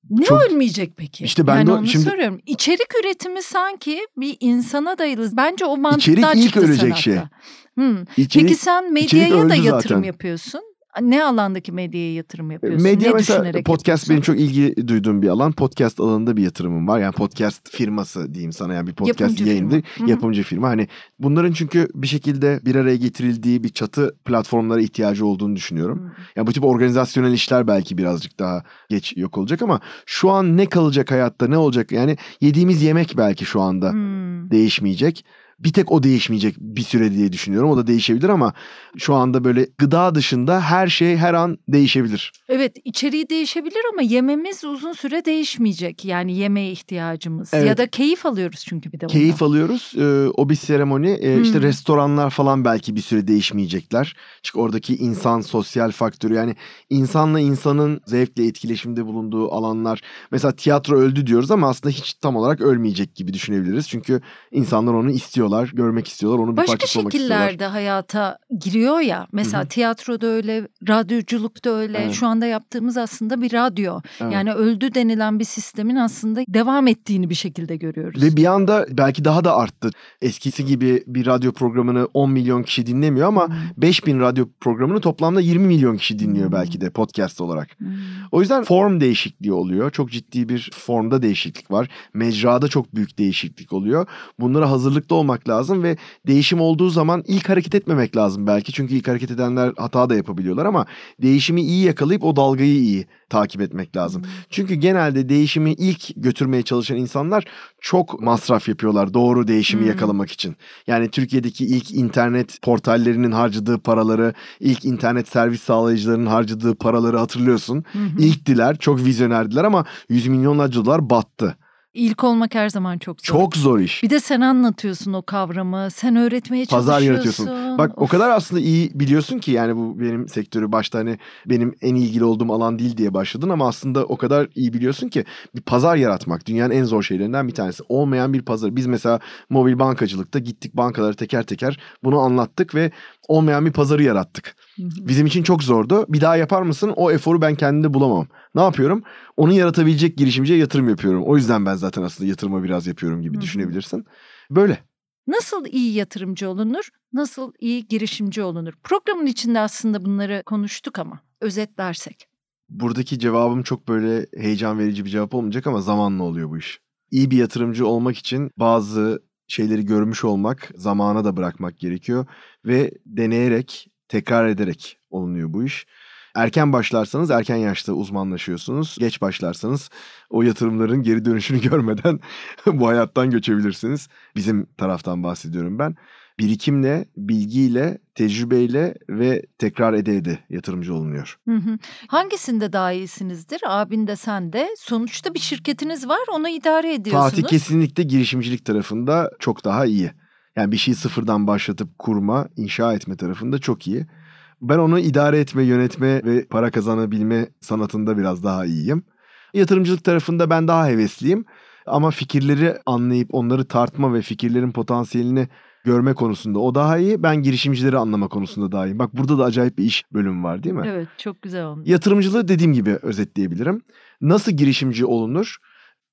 Speaker 1: ne çok... ölmeyecek peki? İşte ben yani de onu şimdi... soruyorum. İçerik üretimi sanki bir insana dayalı. Bence o mantıktan İçerik ilk çıktı ölecek sanatta. şey. Hmm. İçerik, peki sen medyaya da yatırım zaten. yapıyorsun ne alandaki medyaya yatırım yapıyorsun?
Speaker 2: Medya
Speaker 1: ne
Speaker 2: mesela podcast yapıyorsun? benim çok ilgi duyduğum bir alan. Podcast alanında bir yatırımım var. Yani podcast firması diyeyim sana yani bir podcast Yapımcı yayındır. Firma. Yapımcı firma. Hani bunların çünkü bir şekilde bir araya getirildiği bir çatı platformlara ihtiyacı olduğunu düşünüyorum. Hı. Yani bu tip organizasyonel işler belki birazcık daha geç yok olacak ama şu an ne kalacak hayatta ne olacak? Yani yediğimiz yemek belki şu anda hmm. değişmeyecek bir tek o değişmeyecek bir süre diye düşünüyorum. O da değişebilir ama şu anda böyle gıda dışında her şey her an değişebilir.
Speaker 1: Evet içeriği değişebilir ama yememiz uzun süre değişmeyecek. Yani yemeğe ihtiyacımız evet. ya da keyif alıyoruz çünkü bir de
Speaker 2: ondan. Keyif alıyoruz. Ee, o bir seremoni. Ee, hmm. İşte restoranlar falan belki bir süre değişmeyecekler. Çünkü oradaki insan sosyal faktörü yani insanla insanın zevkle etkileşimde bulunduğu alanlar. Mesela tiyatro öldü diyoruz ama aslında hiç tam olarak ölmeyecek gibi düşünebiliriz. Çünkü insanlar onu istiyor istiyorlar, görmek istiyorlar, onun bir
Speaker 1: Başka
Speaker 2: parçası olmak istiyorlar.
Speaker 1: Başka şekillerde hayata giriyor ya. Mesela Hı-hı. tiyatroda öyle, radyoculukta öyle. Evet. Şu anda yaptığımız aslında bir radyo. Evet. Yani öldü denilen bir sistemin aslında devam ettiğini bir şekilde görüyoruz.
Speaker 2: Ve bir anda belki daha da arttı. Eskisi gibi bir radyo programını 10 milyon kişi dinlemiyor ama hmm. 5000 radyo programını toplamda 20 milyon kişi dinliyor hmm. belki de podcast olarak. Hmm. O yüzden form değişikliği oluyor. Çok ciddi bir formda değişiklik var. Mecrada çok büyük değişiklik oluyor. Bunlara hazırlıklı olmak olmak lazım ve değişim olduğu zaman ilk hareket etmemek lazım belki. Çünkü ilk hareket edenler hata da yapabiliyorlar ama değişimi iyi yakalayıp o dalgayı iyi takip etmek lazım. Çünkü genelde değişimi ilk götürmeye çalışan insanlar çok masraf yapıyorlar doğru değişimi hmm. yakalamak için. Yani Türkiye'deki ilk internet portallerinin harcadığı paraları, ilk internet servis sağlayıcılarının harcadığı paraları hatırlıyorsun. Hmm. İlktiler, çok vizyonerdiler ama yüz milyonlarca dolar battı.
Speaker 1: İlk olmak her zaman çok zor.
Speaker 2: Çok zor iş.
Speaker 1: Bir de sen anlatıyorsun o kavramı. Sen öğretmeye Pazar çalışıyorsun.
Speaker 2: Pazar yaratıyorsun. Bak of. o kadar aslında iyi biliyorsun ki yani bu benim sektörü başta hani benim en ilgili olduğum alan değil diye başladın ama aslında o kadar iyi biliyorsun ki bir pazar yaratmak dünyanın en zor şeylerinden bir tanesi. Olmayan bir pazar. Biz mesela mobil bankacılıkta gittik bankaları teker teker bunu anlattık ve olmayan bir pazarı yarattık. Bizim için çok zordu. Bir daha yapar mısın? O eforu ben kendimde bulamam. Ne yapıyorum? Onu yaratabilecek girişimciye yatırım yapıyorum. O yüzden ben zaten aslında yatırıma biraz yapıyorum gibi düşünebilirsin. Böyle.
Speaker 1: Nasıl iyi yatırımcı olunur? Nasıl iyi girişimci olunur? Programın içinde aslında bunları konuştuk ama özetlersek.
Speaker 2: Buradaki cevabım çok böyle heyecan verici bir cevap olmayacak ama zamanla oluyor bu iş. İyi bir yatırımcı olmak için bazı şeyleri görmüş olmak, zamana da bırakmak gerekiyor ve deneyerek, tekrar ederek olunuyor bu iş. Erken başlarsanız erken yaşta uzmanlaşıyorsunuz. Geç başlarsanız o yatırımların geri dönüşünü görmeden bu hayattan göçebilirsiniz. Bizim taraftan bahsediyorum ben. Birikimle, bilgiyle, tecrübeyle ve tekrar ede ede yatırımcı olunuyor.
Speaker 1: Hı hı. Hangisinde daha iyisinizdir? Abin de sen de. Sonuçta bir şirketiniz var onu idare ediyorsunuz.
Speaker 2: Fatih kesinlikle girişimcilik tarafında çok daha iyi. Yani bir şeyi sıfırdan başlatıp kurma, inşa etme tarafında çok iyi. Ben onu idare etme, yönetme ve para kazanabilme sanatında biraz daha iyiyim. Yatırımcılık tarafında ben daha hevesliyim. Ama fikirleri anlayıp onları tartma ve fikirlerin potansiyelini görme konusunda o daha iyi. Ben girişimcileri anlama konusunda daha iyiyim. Bak burada da acayip bir iş bölümü var değil mi?
Speaker 1: Evet çok güzel olmuş.
Speaker 2: Yatırımcılığı dediğim gibi özetleyebilirim. Nasıl girişimci olunur?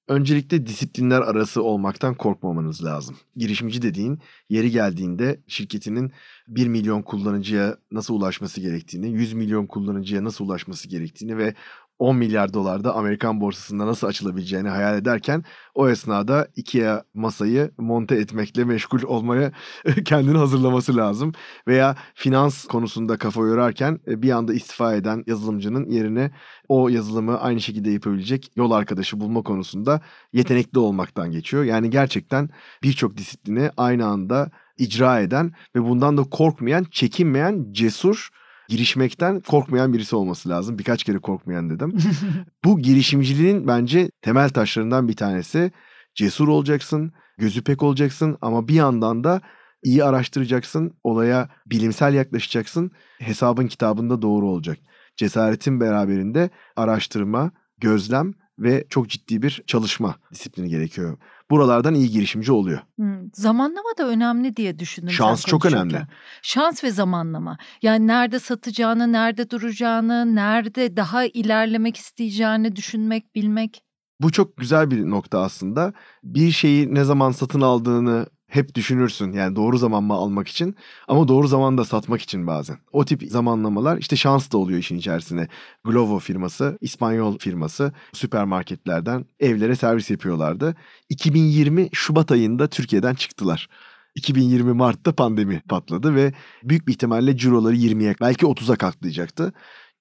Speaker 2: Öncelikle disiplinler arası olmaktan korkmamanız lazım. Girişimci dediğin yeri geldiğinde şirketinin 1 milyon kullanıcıya nasıl ulaşması gerektiğini, 100 milyon kullanıcıya nasıl ulaşması gerektiğini ve 10 milyar dolarda Amerikan borsasında nasıl açılabileceğini hayal ederken o esnada IKEA masayı monte etmekle meşgul olmaya kendini hazırlaması lazım. Veya finans konusunda kafa yorarken e, bir anda istifa eden yazılımcının yerine o yazılımı aynı şekilde yapabilecek yol arkadaşı bulma konusunda yetenekli olmaktan geçiyor. Yani gerçekten birçok disiplini aynı anda icra eden ve bundan da korkmayan, çekinmeyen, cesur girişmekten korkmayan birisi olması lazım. Birkaç kere korkmayan dedim. Bu girişimciliğin bence temel taşlarından bir tanesi. Cesur olacaksın, gözü pek olacaksın ama bir yandan da iyi araştıracaksın, olaya bilimsel yaklaşacaksın. Hesabın kitabında doğru olacak. Cesaretin beraberinde araştırma, gözlem ve çok ciddi bir çalışma disiplini gerekiyor. Buralardan iyi girişimci oluyor.
Speaker 1: Hmm, zamanlama da önemli diye düşündüm.
Speaker 2: Şans çok önemli.
Speaker 1: Şans ve zamanlama. Yani nerede satacağını, nerede duracağını, nerede daha ilerlemek isteyeceğini düşünmek, bilmek.
Speaker 2: Bu çok güzel bir nokta aslında. Bir şeyi ne zaman satın aldığını hep düşünürsün. Yani doğru zaman mı almak için ama doğru zamanda satmak için bazen. O tip zamanlamalar işte şans da oluyor işin içerisine. Glovo firması, İspanyol firması süpermarketlerden evlere servis yapıyorlardı. 2020 Şubat ayında Türkiye'den çıktılar. 2020 Mart'ta pandemi patladı ve büyük bir ihtimalle ciroları 20'ye belki 30'a katlayacaktı.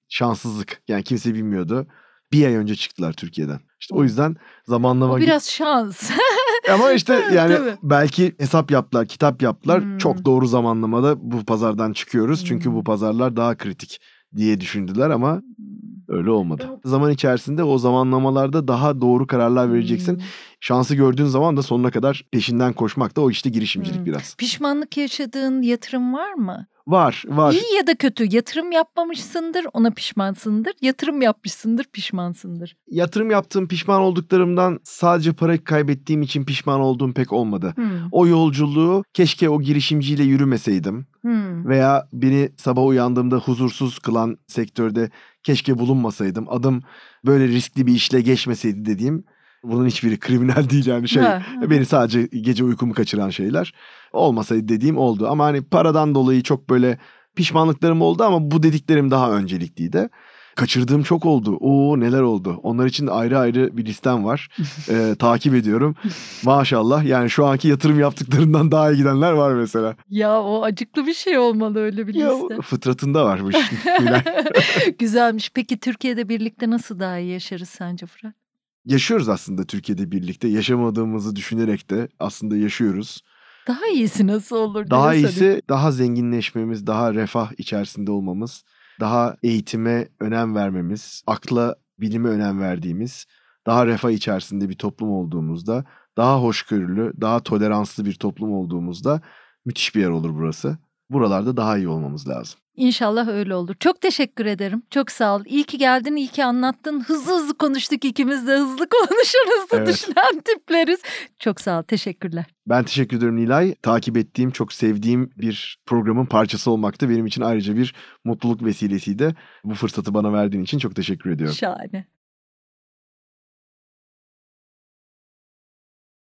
Speaker 2: Şanssızlık yani kimse bilmiyordu. Bir ay önce çıktılar Türkiye'den. İşte o yüzden zamanlama...
Speaker 1: O biraz şans.
Speaker 2: Ama işte yani belki hesap yaptılar, kitap yaptılar.
Speaker 1: Hmm.
Speaker 2: Çok doğru zamanlamada bu pazardan çıkıyoruz. Çünkü
Speaker 1: Hmm.
Speaker 2: bu pazarlar daha kritik diye düşündüler ama öyle olmadı. Zaman içerisinde o zamanlamalarda daha doğru kararlar vereceksin.
Speaker 1: Hmm.
Speaker 2: Şansı gördüğün zaman da sonuna kadar peşinden koşmak da o işte girişimcilik
Speaker 1: Hmm.
Speaker 2: biraz.
Speaker 1: Pişmanlık yaşadığın yatırım var mı?
Speaker 2: Var, var.
Speaker 1: İyi ya da kötü. Yatırım yapmamışsındır, ona pişmansındır. Yatırım yapmışsındır, pişmansındır.
Speaker 2: Yatırım yaptığım pişman olduklarımdan sadece para kaybettiğim için pişman olduğum pek olmadı.
Speaker 1: Hmm.
Speaker 2: O yolculuğu keşke o girişimciyle yürümeseydim.
Speaker 1: Hmm.
Speaker 2: veya beni sabah uyandığımda huzursuz kılan sektörde keşke bulunmasaydım. Adım böyle riskli bir işle geçmeseydi dediğim bunun hiçbiri kriminal değil yani şey.
Speaker 1: Ha, ha.
Speaker 2: Beni sadece gece uykumu kaçıran şeyler olmasaydı dediğim oldu. Ama hani paradan dolayı çok böyle pişmanlıklarım oldu ama bu dediklerim daha öncelikliydi. Kaçırdığım çok oldu. Oo neler oldu. Onlar için de ayrı ayrı bir listem var. Ee, takip ediyorum. Maşallah yani şu anki yatırım yaptıklarından daha iyi gidenler var mesela.
Speaker 1: Ya o acıklı bir şey olmalı öyle bir
Speaker 2: Ya,
Speaker 1: liste.
Speaker 2: fıtratında var bu işin.
Speaker 1: Güzelmiş. Peki Türkiye'de birlikte nasıl daha iyi yaşarız sence Fırat?
Speaker 2: Yaşıyoruz aslında Türkiye'de birlikte. Yaşamadığımızı düşünerek de aslında yaşıyoruz.
Speaker 1: Daha iyisi nasıl olur?
Speaker 2: Daha iyisi daha zenginleşmemiz, daha refah içerisinde olmamız, daha eğitime önem vermemiz, akla, bilime önem verdiğimiz, daha refah içerisinde bir toplum olduğumuzda, daha hoşgörülü, daha toleranslı bir toplum olduğumuzda müthiş bir yer olur burası. Buralarda daha iyi olmamız lazım.
Speaker 1: İnşallah öyle olur. Çok teşekkür ederim. Çok sağ ol. İyi ki geldin, iyi ki anlattın. Hızlı hızlı konuştuk ikimiz de. Hızlı konuşur, hızlı
Speaker 2: Evet.
Speaker 1: düşünen tipleriz. Çok sağ ol. Teşekkürler.
Speaker 2: Ben teşekkür ederim Nilay. Takip ettiğim, çok sevdiğim bir programın parçası olmakta benim için ayrıca bir mutluluk vesilesiydi. Bu fırsatı bana verdiğin için çok teşekkür ediyorum.
Speaker 1: Şahane.